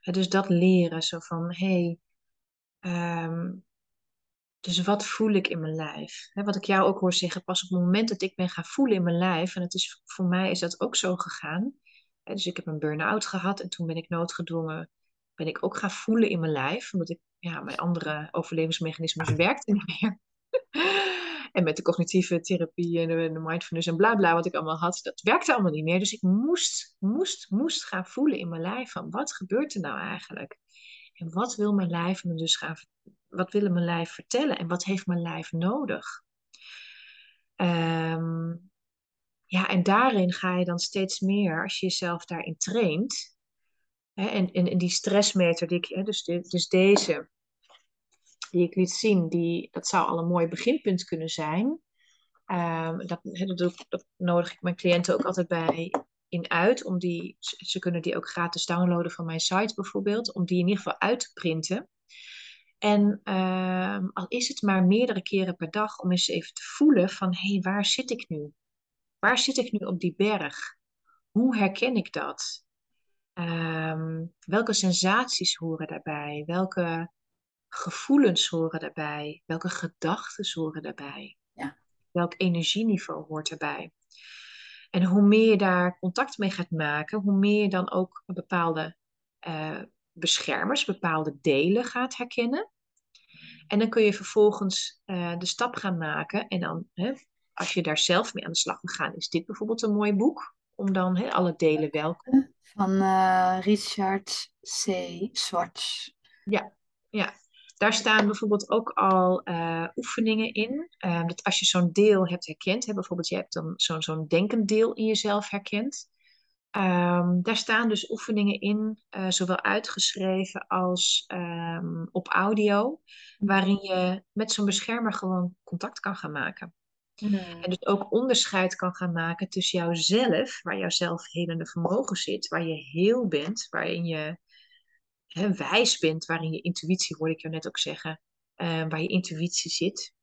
dus dat leren, zo van, hé, hey, ehm, dus wat voel ik in mijn lijf? wat ik jou ook hoor zeggen, pas op het moment dat ik ben gaan voelen in mijn lijf, en het is, voor mij is dat ook zo gegaan. dus ik heb een burn-out gehad en toen ben ik noodgedwongen, ben ik ook gaan voelen in mijn lijf, omdat ik, ja, mijn andere overlevingsmechanismes werkten niet meer. [laughs] en met de cognitieve therapie en de, de mindfulness en bla bla wat ik allemaal had, dat werkte allemaal niet meer. Dus ik moest, moest, moest gaan voelen in mijn lijf van wat gebeurt er nou eigenlijk? En wat wil mijn lijf me dus gaan wat wil mijn lijf vertellen en wat heeft mijn lijf nodig? Ehm, ja, en daarin ga je dan steeds meer, als je jezelf daarin traint, hè, en, en, die stressmeter, die ik, hè, dus, dus deze, die ik liet zien, die, dat zou al een mooi beginpunt kunnen zijn. Um, dat, dat, nodig ik mijn cliënten ook altijd bij in uit. Om die, ze kunnen die ook gratis downloaden van mijn site bijvoorbeeld. Om die in ieder geval uit te printen. En ehm, al is het maar meerdere keren per dag om eens even te voelen van hé, hey, waar zit ik nu? Waar zit ik nu op die berg? Hoe herken ik dat? Ehm, welke sensaties horen daarbij? Welke gevoelens horen daarbij? Welke gedachten horen daarbij? Ja. Welk energieniveau hoort erbij? En hoe meer je daar contact mee gaat maken, hoe meer je dan ook bepaalde uh, beschermers, bepaalde delen gaat herkennen. En dan kun je vervolgens uh, de stap gaan maken. En dan, hè, als je daar zelf mee aan de slag wil gaan, is dit bijvoorbeeld een mooi boek. Om dan hè, alle delen welkom. Van uh, Richard C. Swartz. Ja, ja, daar staan bijvoorbeeld ook al uh, oefeningen in. Uh, dat als je zo'n deel hebt herkend, hè, bijvoorbeeld je hebt dan zo'n zo'n denkend deel in jezelf herkend. Um, daar staan dus oefeningen in, uh, zowel uitgeschreven als um, op audio, waarin je met zo'n beschermer gewoon contact kan gaan maken. Mm. En dus ook onderscheid kan gaan maken tussen jouzelf, waar jouw zelfhelende vermogen zit, waar je heel bent, waarin je hè, wijs bent, waarin je intuïtie, hoorde ik jou net ook zeggen, uh, waar je intuïtie zit.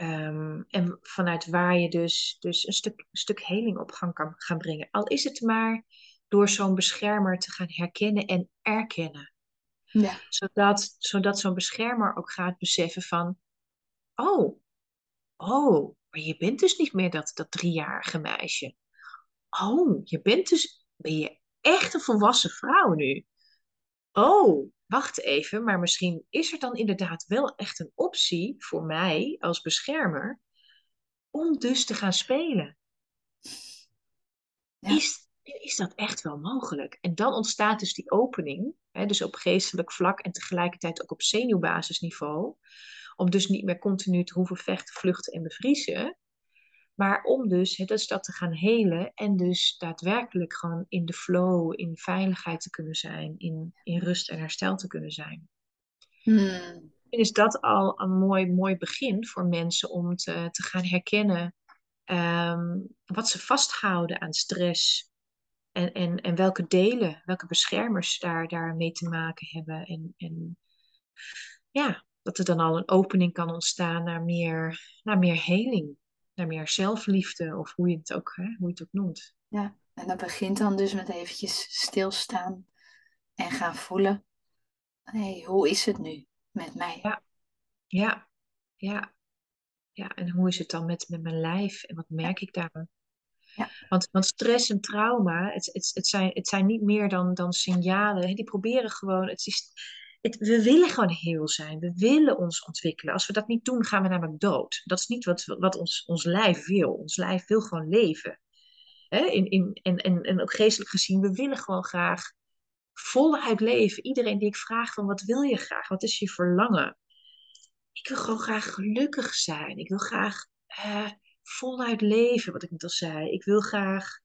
Um, en vanuit waar je dus, dus een stuk, stuk heling op gang kan gaan brengen. Al is het maar door zo'n beschermer te gaan herkennen en erkennen. Ja. Zodat, zodat zo'n beschermer ook gaat beseffen van, oh, oh, maar je bent dus niet meer dat, dat driejarige meisje. Oh, je bent dus, ben je echt een volwassen vrouw nu? Oh, wacht even, maar misschien is er dan inderdaad wel echt een optie voor mij als beschermer om dus te gaan spelen. Is, is dat echt wel mogelijk? En dan ontstaat dus die opening, hè, dus op geestelijk vlak en tegelijkertijd ook op zenuwbasisniveau, om dus niet meer continu te hoeven vechten, vluchten en bevriezen, maar om dus dat dat te gaan helen en dus daadwerkelijk gewoon in de flow, in veiligheid te kunnen zijn, in, in rust en herstel te kunnen zijn. Hmm. Is dat al een mooi, mooi begin voor mensen om te, te gaan herkennen ehm, wat ze vasthouden aan stress en, en, en welke delen, welke beschermers daar, daar mee te maken hebben. En, en ja, dat er dan al een opening kan ontstaan naar meer, naar meer heling naar meer zelfliefde of hoe je het ook, hè, hoe je het ook noemt. Ja, en dat begint dan dus met eventjes stilstaan en gaan voelen. Hé, hey, hoe is het nu met mij? Ja, ja, ja. Ja, en hoe is het dan met, met mijn lijf en wat merk ik daar? Ja. Want, want stress en trauma, het, het, het, zijn, het zijn niet meer dan, dan signalen. Die proberen gewoon, het is, we willen gewoon heel zijn. We willen ons ontwikkelen. Als we dat niet doen, gaan we namelijk dood. Dat is niet wat, wat ons, ons lijf wil. Ons lijf wil gewoon leven. In, in, en, en, en ook geestelijk gezien, we willen gewoon graag voluit leven. Iedereen die ik vraag van wat wil je graag? Wat is je verlangen? Ik wil gewoon graag gelukkig zijn. Ik wil graag uh, voluit leven, wat ik net al zei. Ik wil graag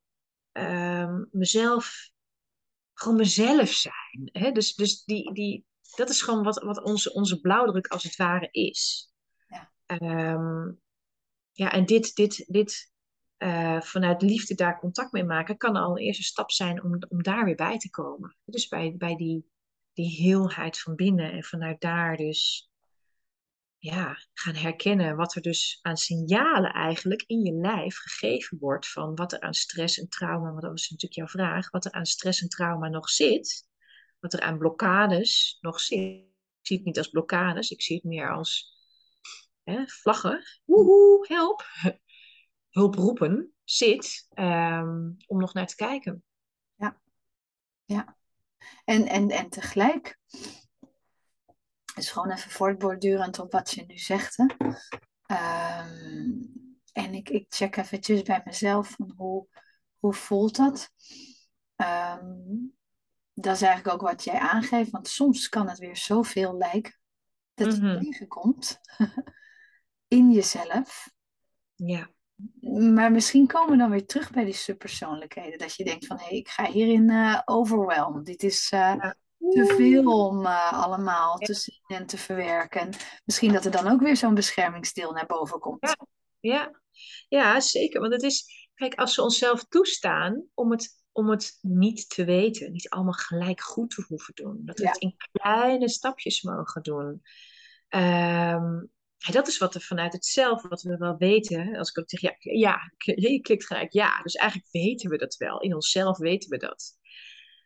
uh, mezelf, gewoon mezelf zijn. Hè? Dus, dus die, die, dat is gewoon wat, wat onze, onze blauwdruk als het ware is. Ja, um, ja en dit, dit, dit uh, vanuit liefde daar contact mee maken, kan al een eerste stap zijn om, om daar weer bij te komen. Dus bij, bij die, die heelheid van binnen en vanuit daar dus ja, gaan herkennen wat er dus aan signalen eigenlijk in je lijf gegeven wordt van wat er aan stress en trauma, want dat was natuurlijk jouw vraag, wat er aan stress en trauma nog zit, wat er aan blokkades nog zit. Ik zie het niet als blokkades, ik zie het meer als hè, vlaggen. Woehoe, help! [laughs] Hulp roepen zit um, om nog naar te kijken. Ja, ja. En, en, en tegelijk dus gewoon even voortbordurend op wat je nu zegt. Hè? Ehm, en ik, ik check eventjes bij mezelf van hoe, hoe voelt dat? Um, dat is eigenlijk ook wat jij aangeeft, want soms kan het weer zoveel lijken dat je mm tegenkomt [laughs] in jezelf. Ja. Maar misschien komen we dan weer terug bij die subpersoonlijkheden. Dat je denkt van, hé, hey, ik ga hierin uh, overwhelm. Dit is uh, te veel om uh, allemaal te zien en te verwerken. Misschien dat er dan ook weer zo'n beschermingsdeel naar boven komt. Ja. ja. Ja, zeker. Want het is, kijk, als we onszelf toestaan om het, om het niet te weten, niet allemaal gelijk goed te hoeven doen, dat we het in kleine stapjes mogen doen. Um, dat is wat er vanuit het zelf, wat we wel weten. Als ik ook zeg, ja, ja, je klikt gelijk ja. Dus eigenlijk weten we dat wel. In onszelf weten we dat.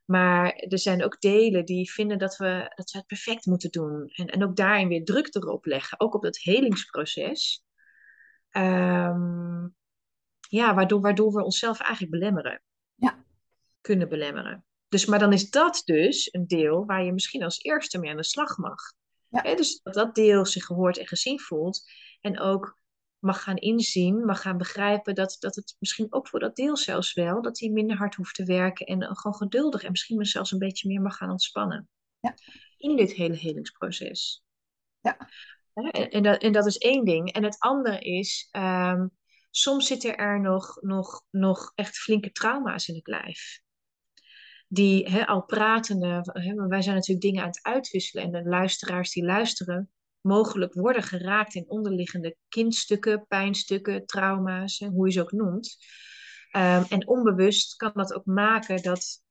Maar er zijn ook delen die vinden dat we, dat we het perfect moeten doen. En, en ook daarin weer druk erop leggen. Ook op dat helingsproces. Um, ja, waardoor, waardoor we onszelf eigenlijk belemmeren. Kunnen belemmeren. Dus, maar dan is dat dus een deel waar je misschien als eerste mee aan de slag mag. Ja. dus dat dat deel zich gehoord en gezien voelt. En ook mag gaan inzien, mag gaan begrijpen dat, dat het misschien ook voor dat deel zelfs wel, dat hij minder hard hoeft te werken en gewoon geduldig en misschien zelfs een beetje meer mag gaan ontspannen. Ja. In dit hele helingsproces. Ja. En, en, dat, en dat is één ding. En het andere is, um, soms zitten er nog, nog, nog echt flinke trauma's in het lijf. Die al pratende, hè, wij zijn natuurlijk dingen aan het uitwisselen en de luisteraars die luisteren, mogelijk worden geraakt in onderliggende kindstukken, pijnstukken, trauma's, hoe je ze ook noemt. Um, en onbewust kan dat ook maken dat,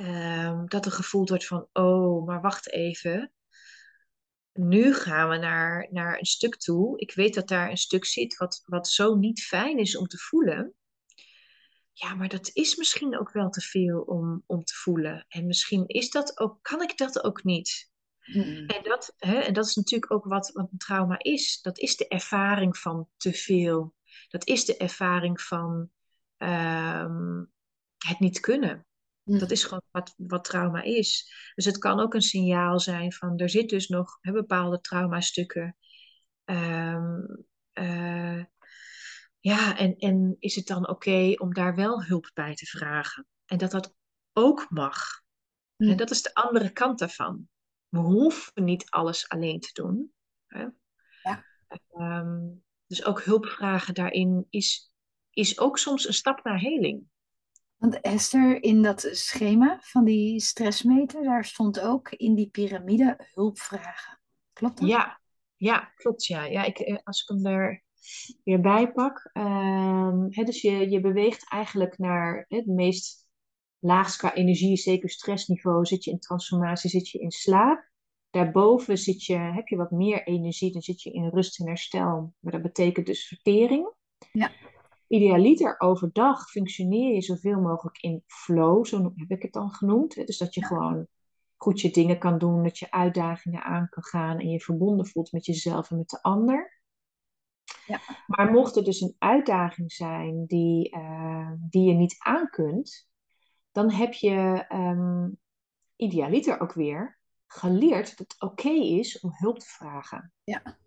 um, dat er gevoeld wordt van, oh, maar wacht even. Nu gaan we naar, naar een stuk toe. Ik weet dat daar een stuk zit wat, wat zo niet fijn is om te voelen. Ja, maar dat is misschien ook wel te veel om, om te voelen. En misschien is dat ook, kan ik dat ook niet. Mm. En, dat, hè, en dat is natuurlijk ook wat, wat een trauma is. Dat is de ervaring van te veel. Dat is de ervaring van ehm, het niet kunnen. Mm. Dat is gewoon wat, wat trauma is. Dus het kan ook een signaal zijn van er zit dus nog hè, bepaalde traumastukken. Um, ja, en, en is het dan oké om daar wel hulp bij te vragen? En dat dat ook mag. Mm. En dat is de andere kant daarvan. We hoeven niet alles alleen te doen. Hè? Ja. Ehm, dus ook hulpvragen daarin is, is ook soms een stap naar heling. Want Esther, in dat schema van die stressmeter, daar stond ook in die piramide hulpvragen. Klopt dat? Ja, ja klopt. Ja. Ja, ik, eh, als ik hem er weer bij pak. Um, dus je, je beweegt eigenlijk naar het meest laagst qua energie, zeker stressniveau, zit je in transformatie, zit je in slaap. Daarboven zit je, heb je wat meer energie, dan zit je in rust en herstel. Maar dat betekent dus vertering. Ja. Idealiter overdag functioneer je zoveel mogelijk in flow, zo heb ik het dan genoemd. Dus dat je gewoon goed je dingen kan doen, dat je uitdagingen aan kan gaan en je verbonden voelt met jezelf en met de ander. Ja. Maar mocht er dus een uitdaging zijn die, uh, die je niet aan kunt, dan heb je um, idealiter ook weer geleerd dat het oké is om hulp te vragen. Ja.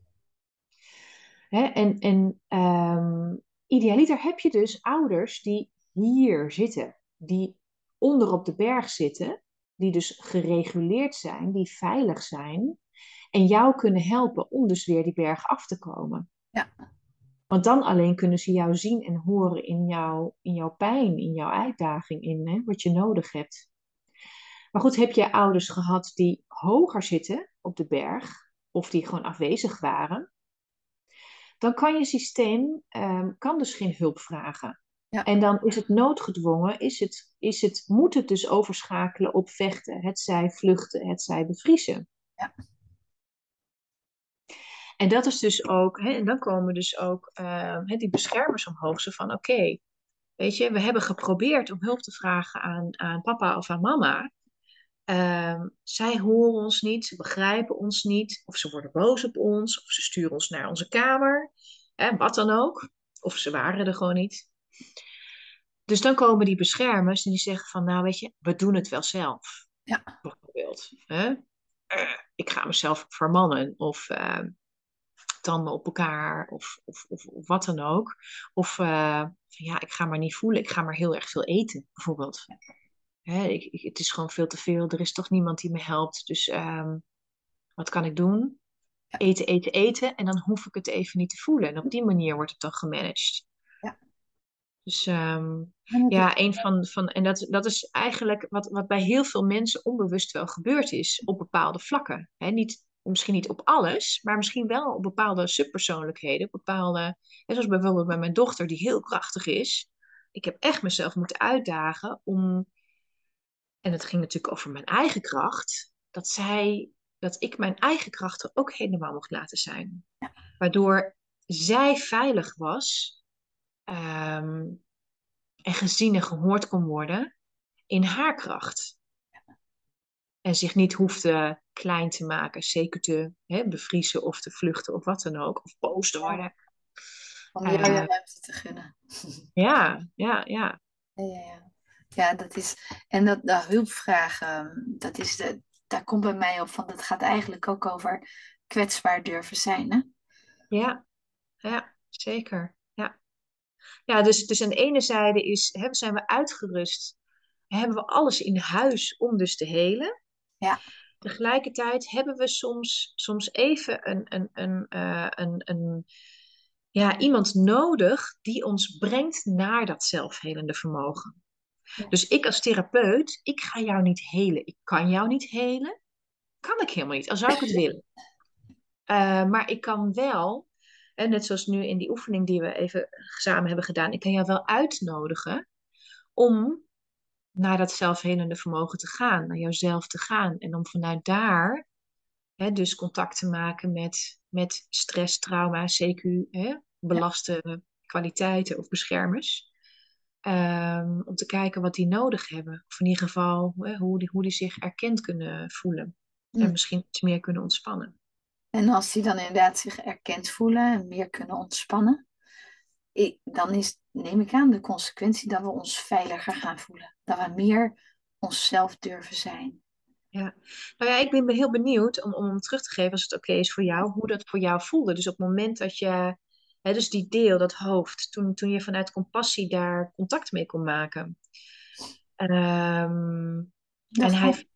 Hè? En, en um, idealiter heb je dus ouders die hier zitten, die onder op de berg zitten, die dus gereguleerd zijn, die veilig zijn en jou kunnen helpen om dus weer die berg af te komen. Ja. Want dan alleen kunnen ze jou zien en horen in, jou, in jouw pijn, in jouw uitdaging, in hè, wat je nodig hebt. Maar goed, heb je ouders gehad die hoger zitten op de berg, of die gewoon afwezig waren, dan kan je systeem um, kan dus geen hulp vragen. Ja. En dan is het noodgedwongen, is het, is het, moet het dus overschakelen op vechten, het zij vluchten, het zij bevriezen. Ja. En dat is dus ook, hè, en dan komen dus ook uh, die beschermers omhoog. Zo van, oké, weet je, we hebben geprobeerd om hulp te vragen aan, aan papa of aan mama. Uh, zij horen ons niet, ze begrijpen ons niet, of ze worden boos op ons, of ze sturen ons naar onze kamer, hè, wat dan ook. Of ze waren er gewoon niet. Dus dan komen die beschermers en die zeggen van, nou weet je, we doen het wel zelf. Ja. Bijvoorbeeld. Hè? Uh, ik ga mezelf vermannen of uh, tanden op elkaar of, of, of, of, wat dan ook. Of uh, ja, ik ga maar niet voelen, ik ga maar heel erg veel eten, bijvoorbeeld. Hè, ik, ik, het is gewoon veel te veel, er is toch niemand die me helpt. Dus um, wat kan ik doen? Eten, eten, eten en dan hoef ik het even niet te voelen. En op die manier wordt het dan gemanaged. Dus um, ja, een van, van en dat, dat is eigenlijk wat, wat bij heel veel mensen onbewust wel gebeurd is op bepaalde vlakken. He, niet, misschien niet op alles, maar misschien wel op bepaalde subpersoonlijkheden. Bepaalde, zoals bijvoorbeeld bij mijn dochter, die heel krachtig is. Ik heb echt mezelf moeten uitdagen om, en het ging natuurlijk over mijn eigen kracht, dat zij, dat ik mijn eigen krachten ook helemaal mocht laten zijn. Waardoor zij veilig was um, en gezien en gehoord kon worden in haar kracht. En zich niet hoefde klein te maken, zeker te hè, bevriezen of te vluchten of wat dan ook, of boos te worden. Om jou uh, ruimte te gunnen. [laughs] Ja, ja, ja. Ja, ja, ja. ja dat is, en dat, dat hulpvragen, dat is de, daar komt bij mij op van, dat gaat eigenlijk ook over kwetsbaar durven zijn. Hè? Ja, ja, zeker. Ja, dus, dus aan de ene zijde is, hè, zijn we uitgerust, hebben we alles in huis om dus te helen. Ja. Tegelijkertijd hebben we soms, soms even een, een, een, uh, een, een, ja, iemand nodig die ons brengt naar dat zelfhelende vermogen. Dus ik als therapeut, ik ga jou niet helen. Ik kan jou niet helen. Kan ik helemaal niet, al zou ik het willen. Uh, [laughs] maar ik kan wel en net zoals nu in die oefening die we even samen hebben gedaan, ik kan jou wel uitnodigen om naar dat zelfhelende vermogen te gaan, naar jouzelf te gaan. En om vanuit daar hè, dus contact te maken met, met stress, trauma, CQ, hè, belaste ja. kwaliteiten of beschermers. Um, om te kijken wat die nodig hebben. Of in ieder geval hè, hoe, die, hoe die zich erkend kunnen voelen. Mm. En misschien iets meer kunnen ontspannen. En als die dan inderdaad zich erkend voelen en meer kunnen ontspannen, ik, dan is, neem ik aan, de consequentie dat we ons veiliger gaan voelen. Dat we meer onszelf durven zijn. Ja, nou ja, ik ben heel benieuwd om, om terug te geven, als het oké is voor jou, hoe dat voor jou voelde. Dus op het moment dat je, hè, dus die deel, dat hoofd, toen, toen je vanuit compassie daar contact mee kon maken. Um, en hij,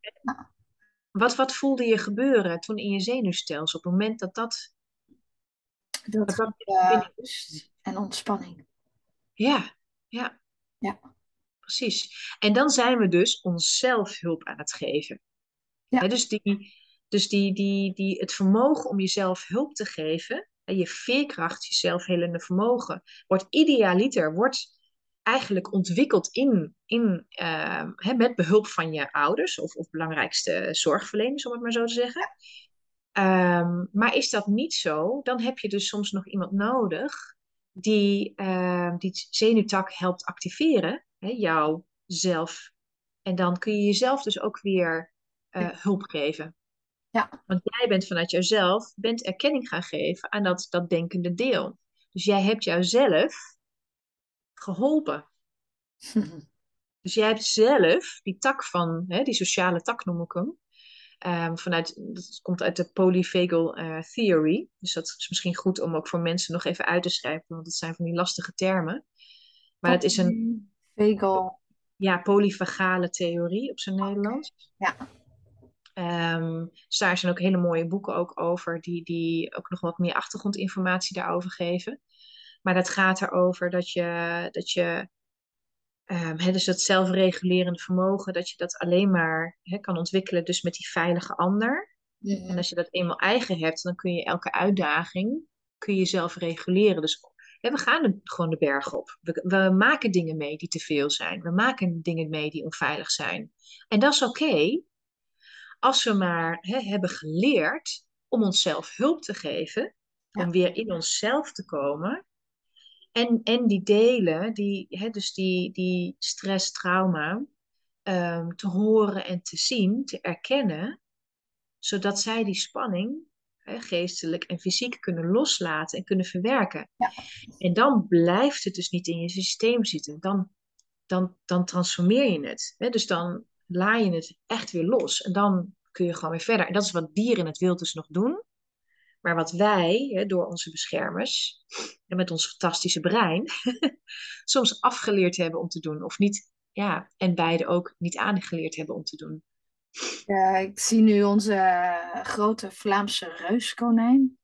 wat, wat voelde je gebeuren toen in je zenuwstelsel op het moment dat dat... Dat, dat uh, rust en ontspanning. Ja, ja. Ja. Precies. En dan zijn we dus onszelf hulp aan het geven. Ja. dus die, dus die, die, die, het vermogen om jezelf hulp te geven, en je veerkracht, je zelfhelende vermogen, wordt idealiter, wordt eigenlijk ontwikkeld in, in, uh, met behulp van je ouders of, of belangrijkste zorgverleners, om het maar zo te zeggen. Um, maar is dat niet zo, dan heb je dus soms nog iemand nodig die uh, die zenuwtak helpt activeren, hè, jouw zelf. En dan kun je jezelf dus ook weer uh, hulp geven. Ja. Want jij bent vanuit jezelf, bent erkenning gaan geven aan dat, dat denkende deel. Dus jij hebt jouzelf geholpen. [laughs] dus jij hebt zelf die tak van, hè, die sociale tak noem ik hem, um, vanuit, dat komt uit de polyvagal uh, theory. Dus dat is misschien goed om ook voor mensen nog even uit te schrijven, want het zijn van die lastige termen. Maar het is een. Vagal. Ja, polyvagale theorie op zijn Nederlands. Ja. Um, dus daar zijn ook hele mooie boeken ook over, die, die ook nog wat meer achtergrondinformatie daarover geven. Maar dat gaat erover dat je, dat je um, dus dat zelfregulerende vermogen, dat je dat alleen maar kan ontwikkelen dus met die veilige ander. En als je dat eenmaal eigen hebt, dan kun je elke uitdaging kun je zelf reguleren. Dus we gaan gewoon de berg op. We, we, maken dingen mee die te veel zijn. We maken dingen mee die onveilig zijn. En dat is oké. als we maar hebben geleerd om onszelf hulp te geven Om weer in onszelf te komen. En, en die delen, die, hè, dus die, die stress, trauma, ehm, te horen en te zien, te erkennen, zodat zij die spanning, hè, geestelijk en fysiek, kunnen loslaten en kunnen verwerken. Ja. En dan blijft het dus niet in je systeem zitten. Dan, dan, dan transformeer je het. Hè? Dus dan laai je het echt weer los. En dan kun je gewoon weer verder. En dat is wat dieren in het wild dus nog doen. Maar wat wij, hè, door onze beschermers en met ons fantastische brein, [laughs] soms afgeleerd hebben om te doen. Of niet, ja, en beide ook niet aangeleerd hebben om te doen. Ja, ik zie nu onze eh, grote Vlaamse reuskonijn.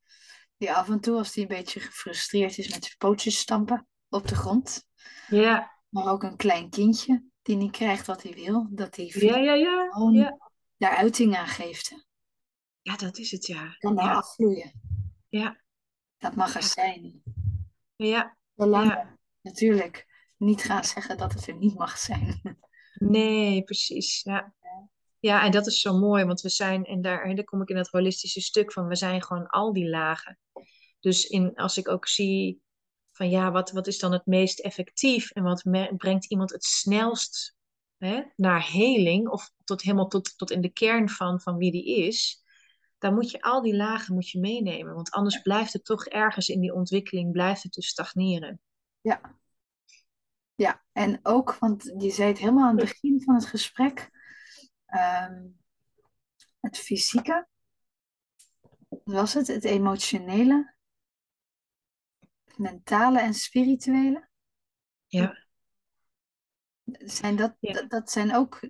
Die af en toe, als die een beetje gefrustreerd is met zijn pootjes stampen op de grond. Ja. Maar ook een klein kindje die niet krijgt wat hij wil. Dat hij Ja, ja, ja. Ja, daar uiting aan geeft. Ja dat is het, ja. Kan daar Ja, afvloeien. ja, Dat mag er zijn. ja. Ja. natuurlijk niet gaan zeggen dat het er niet mag zijn. Nee, precies. Ja. Ja, en dat is zo mooi, want we zijn, en daar, en daar kom ik in dat holistische stuk van, we zijn gewoon al die lagen. Dus in, als ik ook zie van ja, wat, wat is dan het meest effectief en wat me- brengt iemand het snelst hè, naar heling of tot helemaal tot, tot in de kern van, van wie die is, dan moet je al die lagen moet je meenemen, want anders blijft het toch ergens in die ontwikkeling, blijft het dus stagneren. Ja. Ja, en ook, want je zei het helemaal aan het begin van het gesprek, ehm, het fysieke, was het? Het emotionele, het mentale en spirituele. Ja, Zijn dat, Ja. dat, dat zijn ook,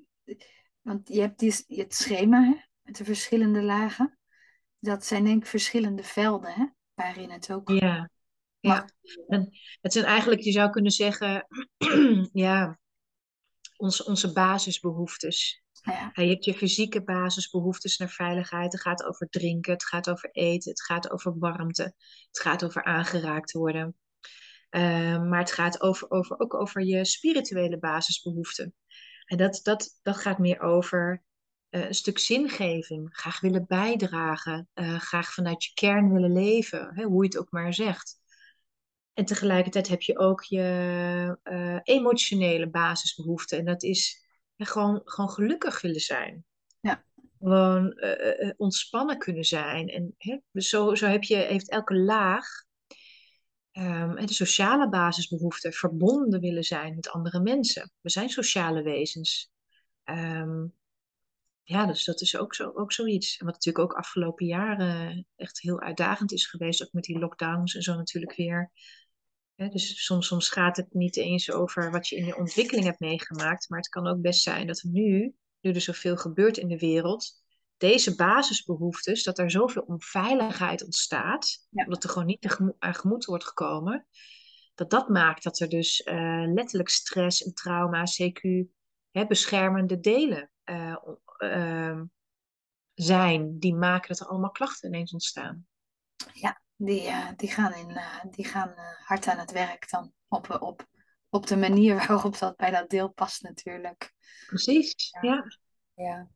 want je hebt die, het schema hè, met de verschillende lagen. Dat zijn denk ik verschillende velden, hè, waarin het ook ja, ja. En het zijn eigenlijk, je zou kunnen zeggen, [clears throat] ja, onze, onze basisbehoeftes. Ja, je hebt je fysieke basisbehoeftes naar veiligheid. Het gaat over drinken, het gaat over eten, het gaat over warmte, het gaat over aangeraakt worden. Eh, maar het gaat over, over, ook over je spirituele basisbehoeften. En dat, dat, dat gaat meer over eh, een stuk zingeving, graag willen bijdragen, eh, graag vanuit je kern willen leven, hè, hoe je het ook maar zegt. En tegelijkertijd heb je ook je eh, emotionele basisbehoeften. En dat is ja, gewoon, gewoon gelukkig willen zijn. ja, Gewoon ontspannen kunnen zijn. En hè, zo, zo heb je, heeft elke laag ehm, de sociale basisbehoeften, verbonden willen zijn met andere mensen. We zijn sociale wezens. Ehm, ja, dus dat is ook, zo, ook zoiets. En wat natuurlijk ook afgelopen jaren echt heel uitdagend is geweest, ook met die lockdowns en zo natuurlijk weer. Dus soms, soms gaat het niet eens over wat je in je ontwikkeling hebt meegemaakt, maar het kan ook best zijn dat nu, nu er zoveel gebeurt in de wereld, deze basisbehoeftes, dat er zoveel onveiligheid ontstaat, ja, omdat er gewoon niet aan gemoed wordt gekomen, dat dat maakt dat er dus eh, letterlijk stress en trauma, CQ, hè, beschermende delen eh, ehm, zijn, die maken dat er allemaal klachten ineens ontstaan. ja. Die, eh, die gaan, in, eh, die gaan eh, hard aan het werk dan. Op, op, op de manier [laughs] waarop dat bij dat deel past natuurlijk. Precies, Ja. ja. Ja.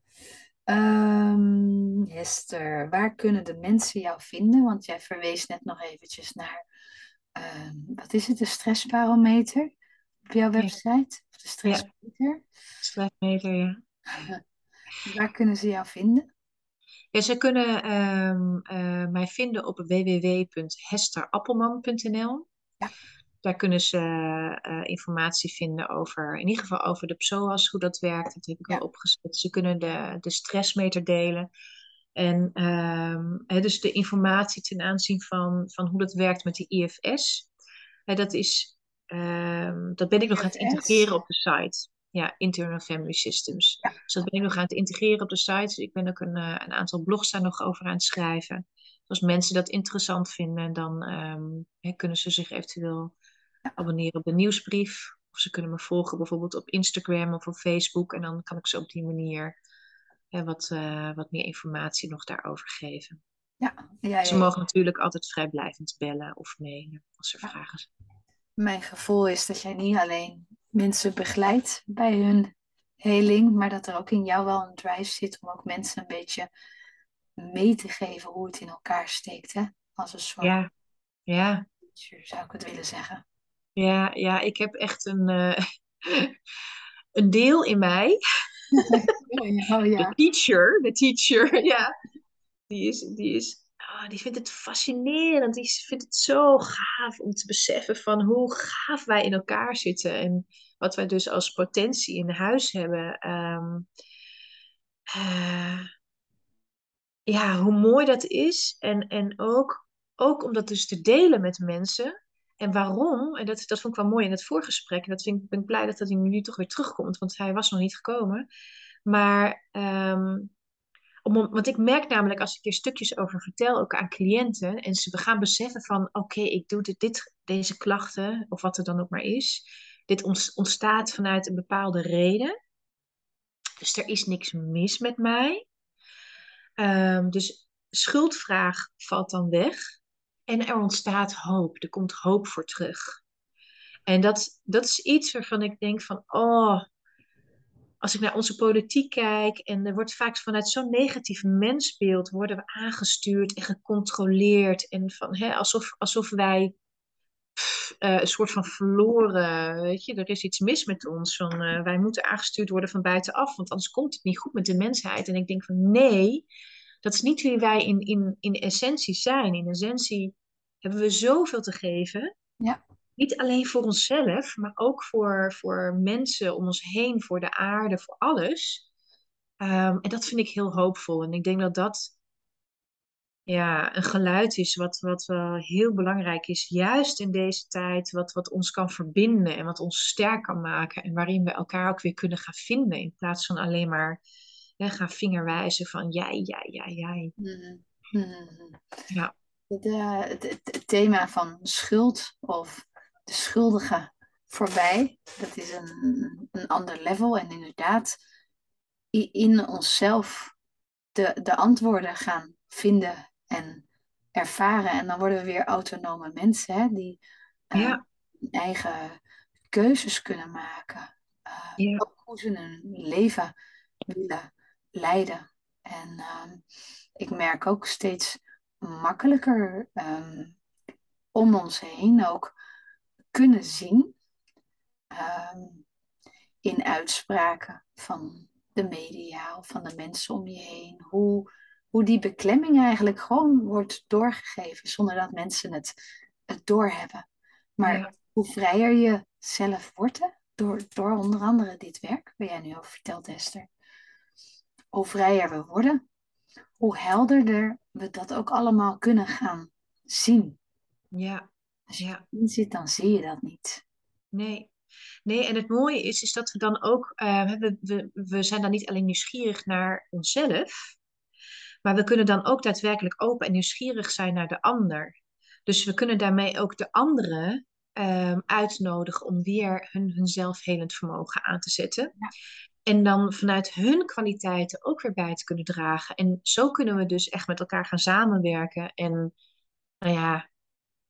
Ehm, Hester, waar kunnen de mensen jou vinden? Want jij verwees net nog eventjes naar, ehm, wat is het, de stressbarometer op jouw Ja, website? Of de ja. stressmeter? stressmeter, ja. [laughs] Waar kunnen ze jou vinden? Ja, ze kunnen ehm, eh, mij vinden op www.hesterappelman.nl. Ja, Daar kunnen ze eh, informatie vinden over, in ieder geval over de PSOAS, hoe dat werkt. Dat heb ik al ja, opgezet. Ze kunnen de, de stressmeter delen. En ehm, hè, dus de informatie ten aanzien van, van hoe dat werkt met de IFS. Dat, is, ehm, dat ben ik nog aan het integreren op de site. Ja, Internal Family Systems. Ja, Dus dat ben ik nog aan het integreren op de site. Dus ik ben ook een, eh, een aantal blogs daar nog over aan het schrijven. Dus als mensen dat interessant vinden, dan ehm, hè, kunnen ze zich eventueel abonneren op de nieuwsbrief. Of ze kunnen me volgen bijvoorbeeld op Instagram of op Facebook. En dan kan ik ze op die manier hè, wat, eh, wat meer informatie nog daarover geven. ja, ja, Ze ja. mogen natuurlijk altijd vrijblijvend bellen of mailen als er ja. vragen zijn. Mijn gevoel is dat jij niet alleen mensen begeleidt bij hun heling, maar dat er ook in jou wel een drive zit om ook mensen een beetje mee te geven hoe het in elkaar steekt. Hè? Als een soort Ja, ja, teacher, zou ik het willen zeggen. ja, ja. Ik heb echt een, eh, [laughs] een deel in mij. [laughs] Oh De ja. teacher, de teacher, [laughs] ja. Die is, die is, ah, die vindt het fascinerend. Die vindt het zo gaaf om te beseffen van hoe gaaf wij in elkaar zitten. En wat wij dus als potentie in huis hebben. Ehm, eh, ja, hoe mooi dat is. En, en ook, ook om dat dus te delen met mensen. En waarom? En dat, dat vond ik wel mooi in het voorgesprek. En dat vind ik, ben ik blij dat dat hij nu toch weer terugkomt, want hij was nog niet gekomen. Maar, ehm, om, want ik merk namelijk als ik er stukjes over vertel, ook aan cliënten, en ze gaan beseffen van, oké, ik doe dit, deze klachten, of wat er dan ook maar is. Dit ontstaat vanuit een bepaalde reden. Dus er is niks mis met mij. Um, dus schuldvraag valt dan weg en er ontstaat hoop. Er komt hoop voor terug. En dat, dat is iets waarvan ik denk van, oh, als ik naar onze politiek kijk en er wordt vaak vanuit zo'n negatief mensbeeld worden we aangestuurd en gecontroleerd en van, hè, alsof, alsof wij uh, een soort van verloren, weet je, er is iets mis met ons. Van, uh, wij moeten aangestuurd worden van buitenaf, want anders komt het niet goed met de mensheid. En ik denk van nee, dat is niet wie wij in, in, in essentie zijn. In essentie hebben we zoveel te geven. Ja. Niet alleen voor onszelf, maar ook voor, voor mensen om ons heen, voor de aarde, voor alles. Um, en dat vind ik heel hoopvol. En ik denk dat dat ja, een geluid is wat, wat wel heel belangrijk is, juist in deze tijd, wat, wat ons kan verbinden en wat ons sterk kan maken en waarin we elkaar ook weer kunnen gaan vinden in plaats van alleen maar hè, gaan vingerwijzen van jij, jij, jij, jij. Mm -hmm. Ja. Het, thema van schuld of de schuldige voorbij, dat is een, een ander level en inderdaad in onszelf de, de antwoorden gaan vinden en ervaren. En dan worden we weer autonome mensen hè, die uh, Ja. eigen keuzes kunnen maken. Uh, Ja. ook hoe ze hun leven willen leiden. En ehm, ik merk ook steeds makkelijker ehm, om ons heen ook kunnen zien ehm, in uitspraken van de media of van de mensen om je heen. Hoe, hoe die beklemming eigenlijk gewoon wordt doorgegeven zonder dat mensen het, het doorhebben. Maar Ja. hoe vrijer je zelf wordt, hè, door, door onder andere dit werk waar jij nu over vertelt, Esther. Hoe vrijer we worden, hoe helderder we dat ook allemaal kunnen gaan zien. Ja. Als je Ja. erin zit, dan zie je dat niet. Nee. Nee, en het mooie is, is dat we dan ook, eh, we, we, we zijn dan niet alleen nieuwsgierig naar onszelf, maar we kunnen dan ook daadwerkelijk open en nieuwsgierig zijn naar de ander. Dus we kunnen daarmee ook de anderen ehm, uitnodigen om weer hun, hun zelfhelend vermogen aan te zetten. Ja. En dan vanuit hun kwaliteiten ook weer bij te kunnen dragen. En zo kunnen we dus echt met elkaar gaan samenwerken en, nou ja,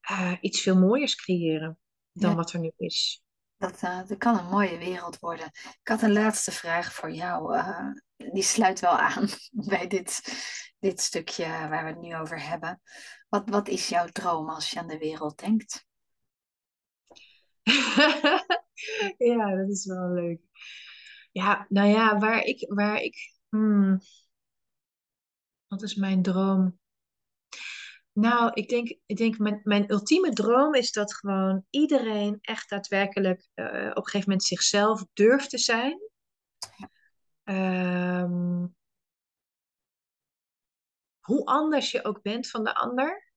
eh, iets veel mooiers creëren dan Ja. wat er nu is. Dat, eh, dat kan een mooie wereld worden. Ik had een laatste vraag voor jou. eh, die sluit wel aan [laughs] bij dit, dit stukje waar we het nu over hebben. Wat, wat is jouw droom als je aan de wereld denkt? [laughs] ja, dat is wel leuk. Ja, nou ja, waar ik, waar ik, hmm, wat is mijn droom? Nou, ik denk, ik denk mijn, mijn ultieme droom is dat gewoon iedereen echt daadwerkelijk eh, op een gegeven moment zichzelf durft te zijn. Ehm, hoe anders je ook bent van de ander.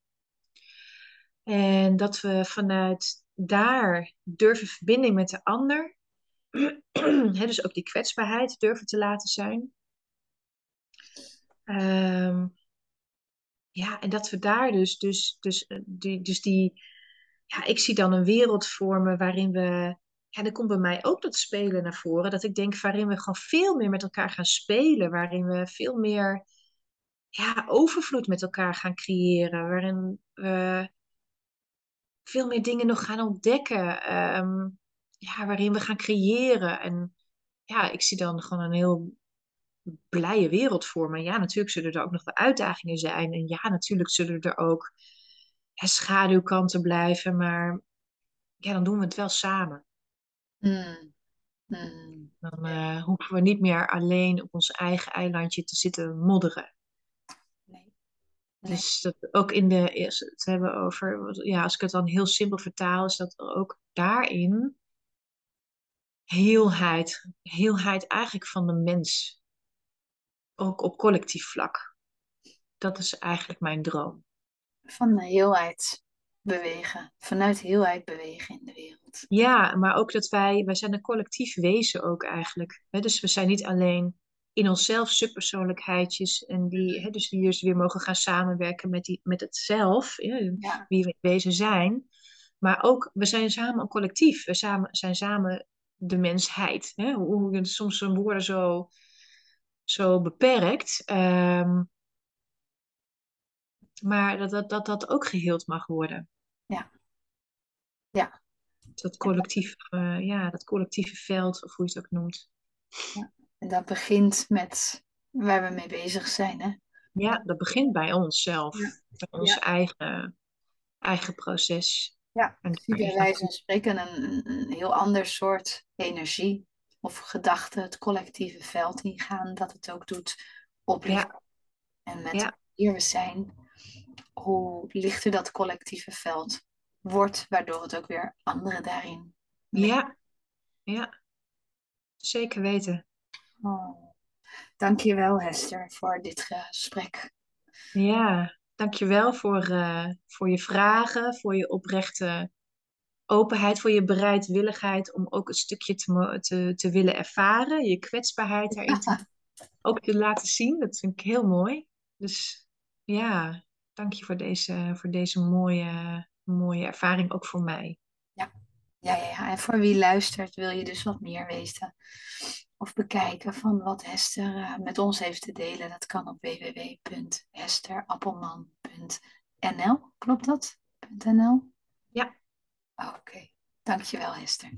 En dat we vanuit daar durven verbinding met de ander. [clears throat] Dus ook die kwetsbaarheid durven te laten zijn. Ehm, ja, en dat we daar dus, dus, dus, eh, die, dus die, ja, ik zie dan een wereld vormen waarin we, ja, dan komt bij mij ook dat spelen naar voren. Dat ik denk waarin we gewoon veel meer met elkaar gaan spelen, waarin we veel meer, ja, overvloed met elkaar gaan creëren, waarin we veel meer dingen nog gaan ontdekken, ehm, ja, waarin we gaan creëren. En ja, ik zie dan gewoon een heel blije wereld voor me. Ja, natuurlijk zullen er ook nog wel uitdagingen zijn. En ja, natuurlijk zullen er ook schaduwkanten blijven, maar ja, dan doen we het wel samen. Mm. Mm. Dan uh, hoeven we niet meer alleen op ons eigen eilandje te zitten modderen. Dus dat ook in de, het hebben over, ja, als ik het dan heel simpel vertaal, is dat ook daarin heelheid, heelheid eigenlijk van de mens, ook op collectief vlak. Dat is eigenlijk mijn droom. Van de heelheid bewegen, vanuit heelheid bewegen in de wereld. Ja, maar ook dat wij, wij zijn een collectief wezen ook eigenlijk. Hè? Dus we zijn niet alleen in onszelf subpersoonlijkheidjes en die, hè, dus die dus weer mogen gaan samenwerken met, die, met het zelf, ja. wie we wezen zijn. Maar ook, we zijn samen een collectief. We samen, zijn samen de mensheid. Hè? Hoe je soms een woorden zo, zo beperkt. Ehm, maar dat, dat, dat dat ook geheeld mag worden. Ja. Ja. Dat collectief, uh, ja, dat collectieve veld, of hoe je het ook noemt. Ja. En dat begint met waar we mee bezig zijn, hè? Ja, dat begint bij onszelf. Ja. Bij ons eigen, eigen proces. Ja, en bij wijze van spreken een, een heel ander soort energie of gedachte het collectieve veld ingaan, dat het ook doet oplichten. Ja. En met hier we zijn, hoe lichter dat collectieve veld wordt, waardoor het ook weer anderen daarin. Ja, ja, zeker weten. Oh. Dankjewel Hester voor dit gesprek. Ja, dankjewel voor, uh, voor je vragen, voor je oprechte openheid, voor je bereidwilligheid om ook een stukje te, te, te willen ervaren. Je kwetsbaarheid [laughs] daarin te, ook te laten zien. Dat vind ik heel mooi. Dus ja, dank je voor deze, voor deze mooie, mooie ervaring ook voor mij. Ja. Ja, en voor wie luistert wil je dus wat meer weten of bekijken van wat Hester uh, met ons heeft te delen. Dat kan op www.hesterappelman.nl. Klopt dat? .nl? Ja. Oké, okay. dankjewel Hester.